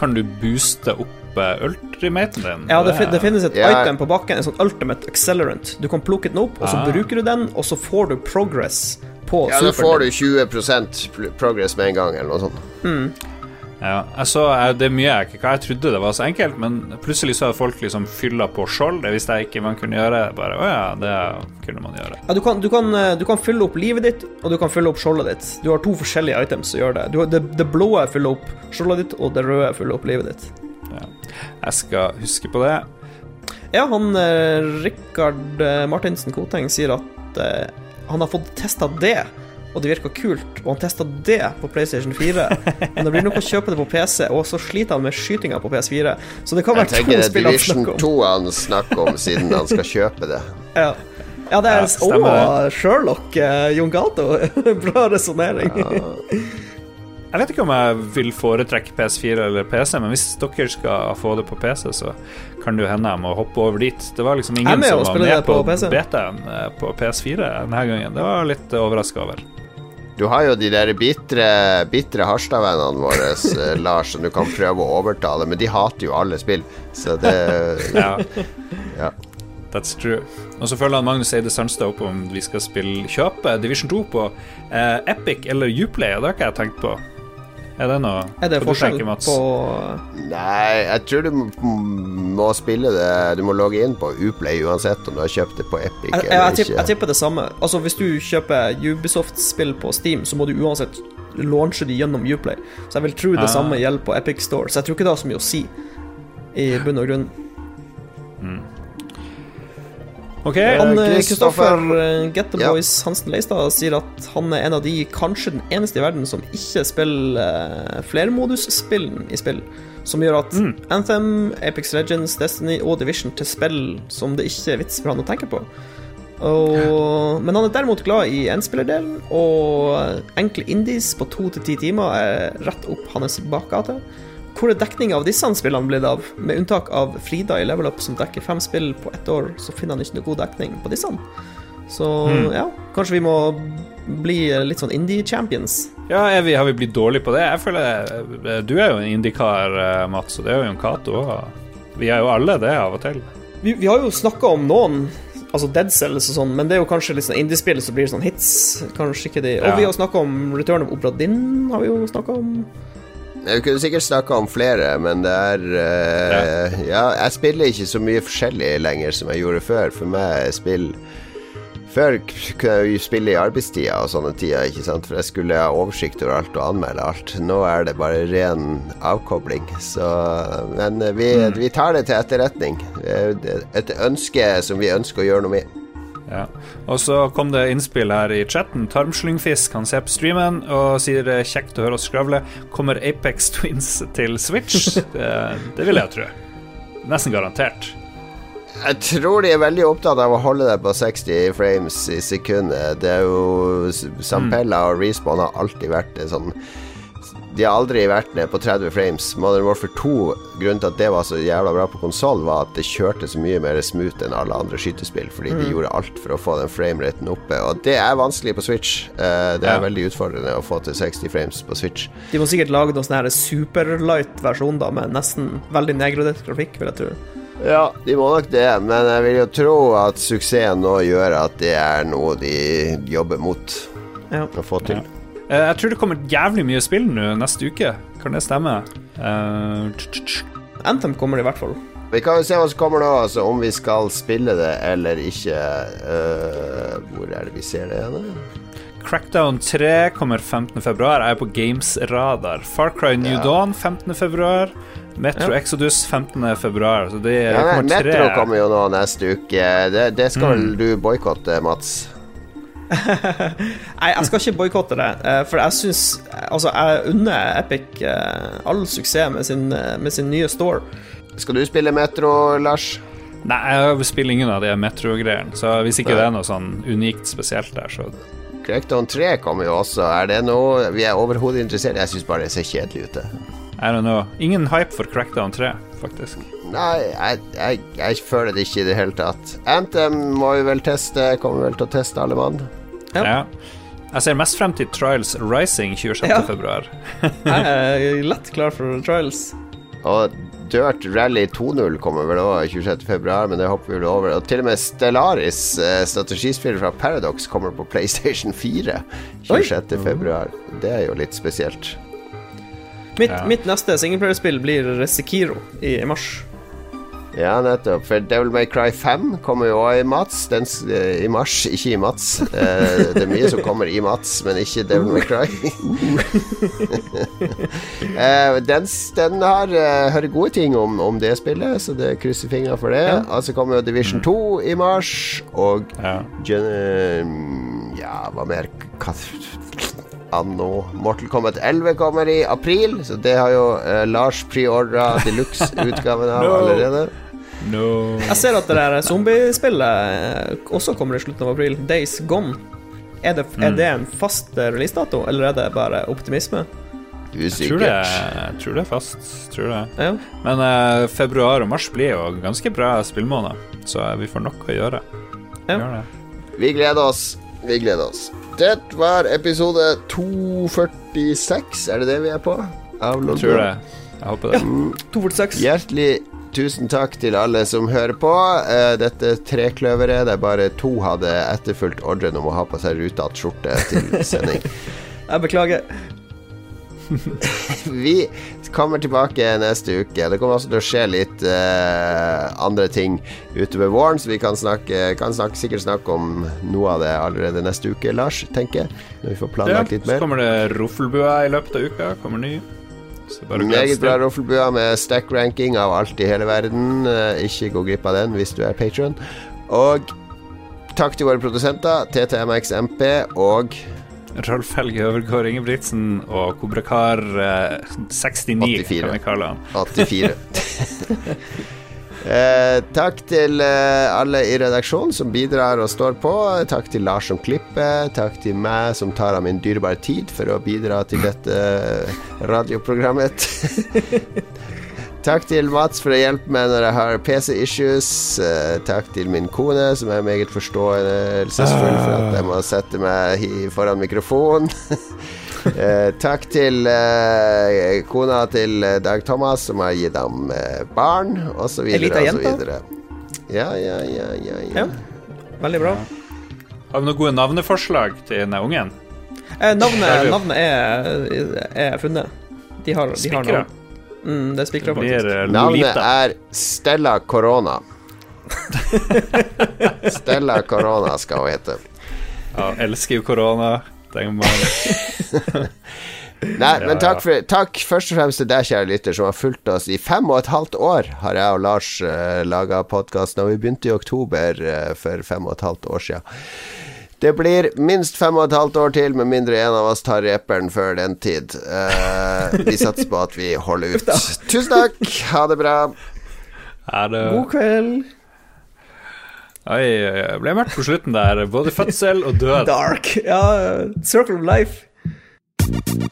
Kan du booste opp ultimaten din? Ja, det, det finnes et yeah. item på bakken, en sånn ultimate accelerant. Du kan plukke den opp, og så ah. bruker du den, og så får du progress på ja, superen. Ja, da får du 20% progress med en gang, eller noe sånt. Mm. Ja, altså, det er mye jeg ikke Jeg trodde det var så enkelt, men plutselig så hadde folk liksom fylla på skjold. Det visste jeg ikke man kunne gjøre. Bare, å ja, det kunne man gjøre. Ja, du kan, du, kan, eh, du kan, fylle opp livet ditt, og du kan fylle opp skjoldet ditt. Du har to forskjellige items som gjør det. Du, det. Det blå fyller opp skjoldet ditt, og det røde fyller opp livet ditt. Ja. Jeg skal huske på det. Ja, han eh, Rikard eh, Martinsen Koteng sier at eh, han har fått testa det, og det virka kult. Og han testa det på PlayStation 4. [LAUGHS] Men det blir nok å kjøpe det på PC, og så sliter han med skytinga på PS4. Så det kan være to spill han snakker om. Division 2 han snakker om, siden han skal kjøpe det. [LAUGHS] Ja. Ja, det er Å, Sherlock, uh, Jon Gato. [LAUGHS] Bra resonnering. Ja. Jeg vet ikke om jeg vil foretrekke PS4 eller PC, men hvis dere skal få det på PC, så kan det jo hende jeg må hoppe over dit. Det var liksom ingen som var med på, på betaen eh, på PS4 denne gangen. Det var litt overraska over. Du har jo de der bitre, bitre Harstad-vennene våre, eh, [LAUGHS] Lars, som du kan prøve å overtale, men de hater jo alle spill, så det [LAUGHS] ja. ja. That's true. Og så følger han Magnus Eide Sandstad opp om vi skal spille kjøpe Division 2 på eh, Epic eller Uplay, og det har ikke jeg tenkt på. Er det noe Er det forskjell tenker, på Nei, jeg tror du må spille det Du må logge inn på Uplay uansett om du har kjøpt det på Epic jeg, eller jeg, ikke. Jeg tipper det samme. Altså Hvis du kjøper Ubisoft-spill på Steam, så må du uansett launche de gjennom Uplay. Så jeg vil tro det ah. samme gjelder på Epic Store. Så jeg tror ikke det har så mye å si, i bunn og grunn. Mm. Ok, han Kristoffer uh, Get the Boys ja. Hansen Leistad sier at han er en av de, kanskje den eneste i verden, som ikke spiller flermodusspill i spill. Som gjør at mm. Anthem, Apex Legends, Destiny og Division til spill som det ikke er vits for han å tenke på. Og, men han er derimot glad i enspillerdelen, og enkle indies på to til ti timer er rett opp hans bakgate. Hvor er dekninga av disse spillene blitt av? Med unntak av Frida i Level Up, som dekker fem spill på ett år, så finner han ikke noe god dekning på disse. Så Mm. ja, kanskje vi må bli litt sånn indie-champions. Ja, er vi, har vi blitt dårlige på det? Jeg føler eh, Du er jo en indikar, eh, Mats, og det er jo en Cato. Vi er jo alle det av og til. Vi, vi har jo snakka om noen, altså Dead Cells og sånn, men det er jo kanskje litt sånn indiespill som blir sånn hits. Kanskje ikke de Ja. Og vi har snakka om Return of Opera Din, har vi jo snakka om. Vi kunne sikkert snakka om flere, men det er uh, ja. jeg spiller ikke så mye forskjellig lenger som jeg gjorde før. For meg spill Før kunne jeg jo spille i arbeidstida og sånne tider, ikke sant? for jeg skulle ha oversikt over alt og anmelde alt. Nå er det bare ren avkobling. Så Men eh, vi, Mm. vi tar det til etterretning. Er Et ønske som vi ønsker å gjøre noe med. Ja. Og så kom det innspill her i chatten. Tarmslyngfisk han ser på streamen og sier det er kjekt å høre oss skravle. Kommer Apex [LAUGHS] Twins til Switch? Det, det vil jeg tro. Nesten garantert. Jeg tror de er veldig opptatt av å holde det på 60 frames i sekundet. Det er jo Sampella og Respawn har alltid vært sånn De har aldri vært ned på 30 frames. Modern Warfare 2, grunnen til at det var så jævla bra på konsoll, var at det kjørte så mye mer smooth enn alle andre skytespill, fordi de Mm. gjorde alt for å få den frameraten oppe. Og det er vanskelig på Switch. Eh, Det er Ja. veldig utfordrende å få til 60 frames på Switch. De må sikkert lage noen sånn superlight-versjon, da, med nesten veldig nedgradert grafikk, vil jeg tro. Ja, de må nok det, men jeg vil jo tro at suksessen nå gjør at det er noe de jobber mot Ja. å få til. Eh, Jeg tror det kommer jævlig mye spill nå neste uke. Kan det stemme? Eh. Anthem kommer i hvert fall. Vi kan jo se hva som kommer nå, altså om vi skal spille det eller ikke. Uh, hvor er det vi ser det igjen? Crackdown 3 kommer 15.2. Jeg er på Games Radar. Far Cry New Ja. Dawn 15.2. Metro Ja. Exodus 15.2. Så det, Ja, kommer tre. Metro kommer jo nå neste uke. Det, det skal Mm. du boikotte, Mats? [LAUGHS] Nei, jeg skal ikke boikotte det, eh, for jeg syns Altså, jeg unner Epic eh, all suksess med sin, eh, med sin nye store. Skal du spille Metro, Lars? Nei, jeg spiller ingen av de Metro-greiene. Så hvis ikke Nei. det er noe sånn unikt spesielt der, så Crackdown 3 kommer jo også. Er det noe vi er overhodet interessert i? Jeg syns bare det ser kjedelig ut. I don't know. Ingen hype for Crackdown 3, faktisk. Nei, jeg, jeg, jeg føler det ikke i det hele tatt. Anthem må vi vel teste. Kommer vel til å teste alle mann. Ja. Jeg ser mest frem til Trials Rising 26. Ja. [LAUGHS] Jeg er lett klar for trials. Og Dirt Rally 2.0 kommer vel òg 26.2, men det hopper vi vel over. Og til og med Stellaris, eh, strategispill fra Paradox, kommer på PlayStation 4 26.2. Det er jo litt spesielt. Mitt, Ja. mitt neste singelplayerspill blir Sekiro i mars. Ja, nettopp. For Devil May Cry 5 kommer jo òg i Mats. Den, eh, I mars, ikke i Mats. Eh, det er mye som kommer i Mats, men ikke Devil May Cry. [LAUGHS] Eh, den, den har uh, hører gode ting om, om det spillet, så det krysser fingra for det. Ja. så kommer jo Division 2 i mars, og Ja. Gen eh, Ja, hva mer? Anno Mortal Kombat 11 kommer i april, så det har jo eh, Lars preordra deluxe-utgaven [LAUGHS] av No. allerede. No. Jeg ser at det der zombiespillet også kommer i slutten av april. Days Gone. Er det, er Mm. det en fast releasedato, eller er det bare optimisme? Jeg tror, det, jeg tror det er fast. Tror det. Ja. Men eh, februar og mars blir jo ganske bra spillmåneder, så vi får nok å gjøre. Ja. Vi gleder oss. Vi gleder oss. Det var episode 246, er det det vi er på? Av Jeg tror det. Jeg håper det. 246. [LAUGHS] Hjertelig tusen takk til alle som hører på. Eh, dette trekløveret der bare to hadde etterfulgt ordren om å ha på seg rutete skjorte til sending. [LAUGHS] Jeg beklager. [LAUGHS] Vi kommer tilbake neste uke. Det kommer også til å skje litt uh, andre ting utover våren, så vi kan, snakke, kan snakke, sikkert snakke om noe av det allerede neste uke, Lars, tenker jeg. Når vi får planlagt litt mer. Ja, så kommer det Roffelbua i løpet av uka. Kommer ny. Meget bra. Roffelbua med stack-ranking av alt i hele verden. Eh, Ikke gå glipp av den hvis du er patron. Og takk til våre produsenter, TTMXMP og Rolf Helge Øvergård Ingebrigtsen og Kobrakar eh, 69, 84. kan vi kalle han. 84. [LAUGHS] Eh, takk til eh, alle i redaksjonen som bidrar og står på. Takk til Lars som klipper. Takk til meg som tar av min dyrebare tid for å bidra til dette radioprogrammet. [LAUGHS] Takk til Mats for å hjelpe meg når jeg har PC-issues. Eh, takk til min kone, som er meget forstående for at jeg må sette meg foran mikrofon. [LAUGHS] Eh, takk til eh, kona til Dag Thomas, som har gitt ham barn, osv. Osv. jente. Ja, ja, ja, ja, ja. Ja. Veldig bra. Har vi noen gode navneforslag til denne ungen? Eh, navnet, navnet er, er funnet. De har, de har navn. Mm, det spikra, Blir faktisk. eh, Navnet er Stella Corona. [LAUGHS] Stella Corona skal hun hete. Ja, elsker jo korona. [LAUGHS] Nei, men takk, for, takk først og fremst til deg, kjære lytter, som har fulgt oss i fem og et halvt år. Har jeg og Lars uh, laga podkast da vi begynte i oktober uh, for fem og et halvt år siden. Det blir minst fem og et halvt år til, med mindre en av oss tar reperen før den tid. Uh, vi satser på at vi holder ut. [LAUGHS] Tusen takk, ha det bra. Ha det God kveld. Oi, ble mørkt på slutten der. Både fødsel og død. Dark. Ja, Circle of Life. Thank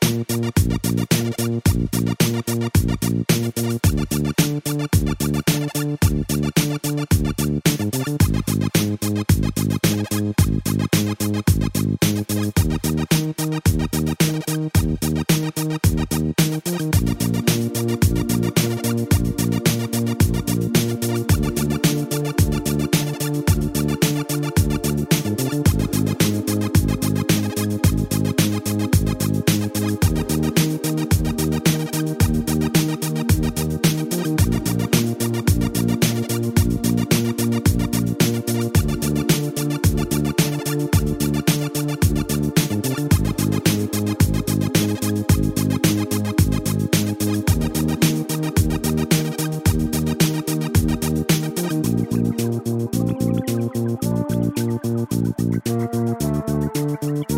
Música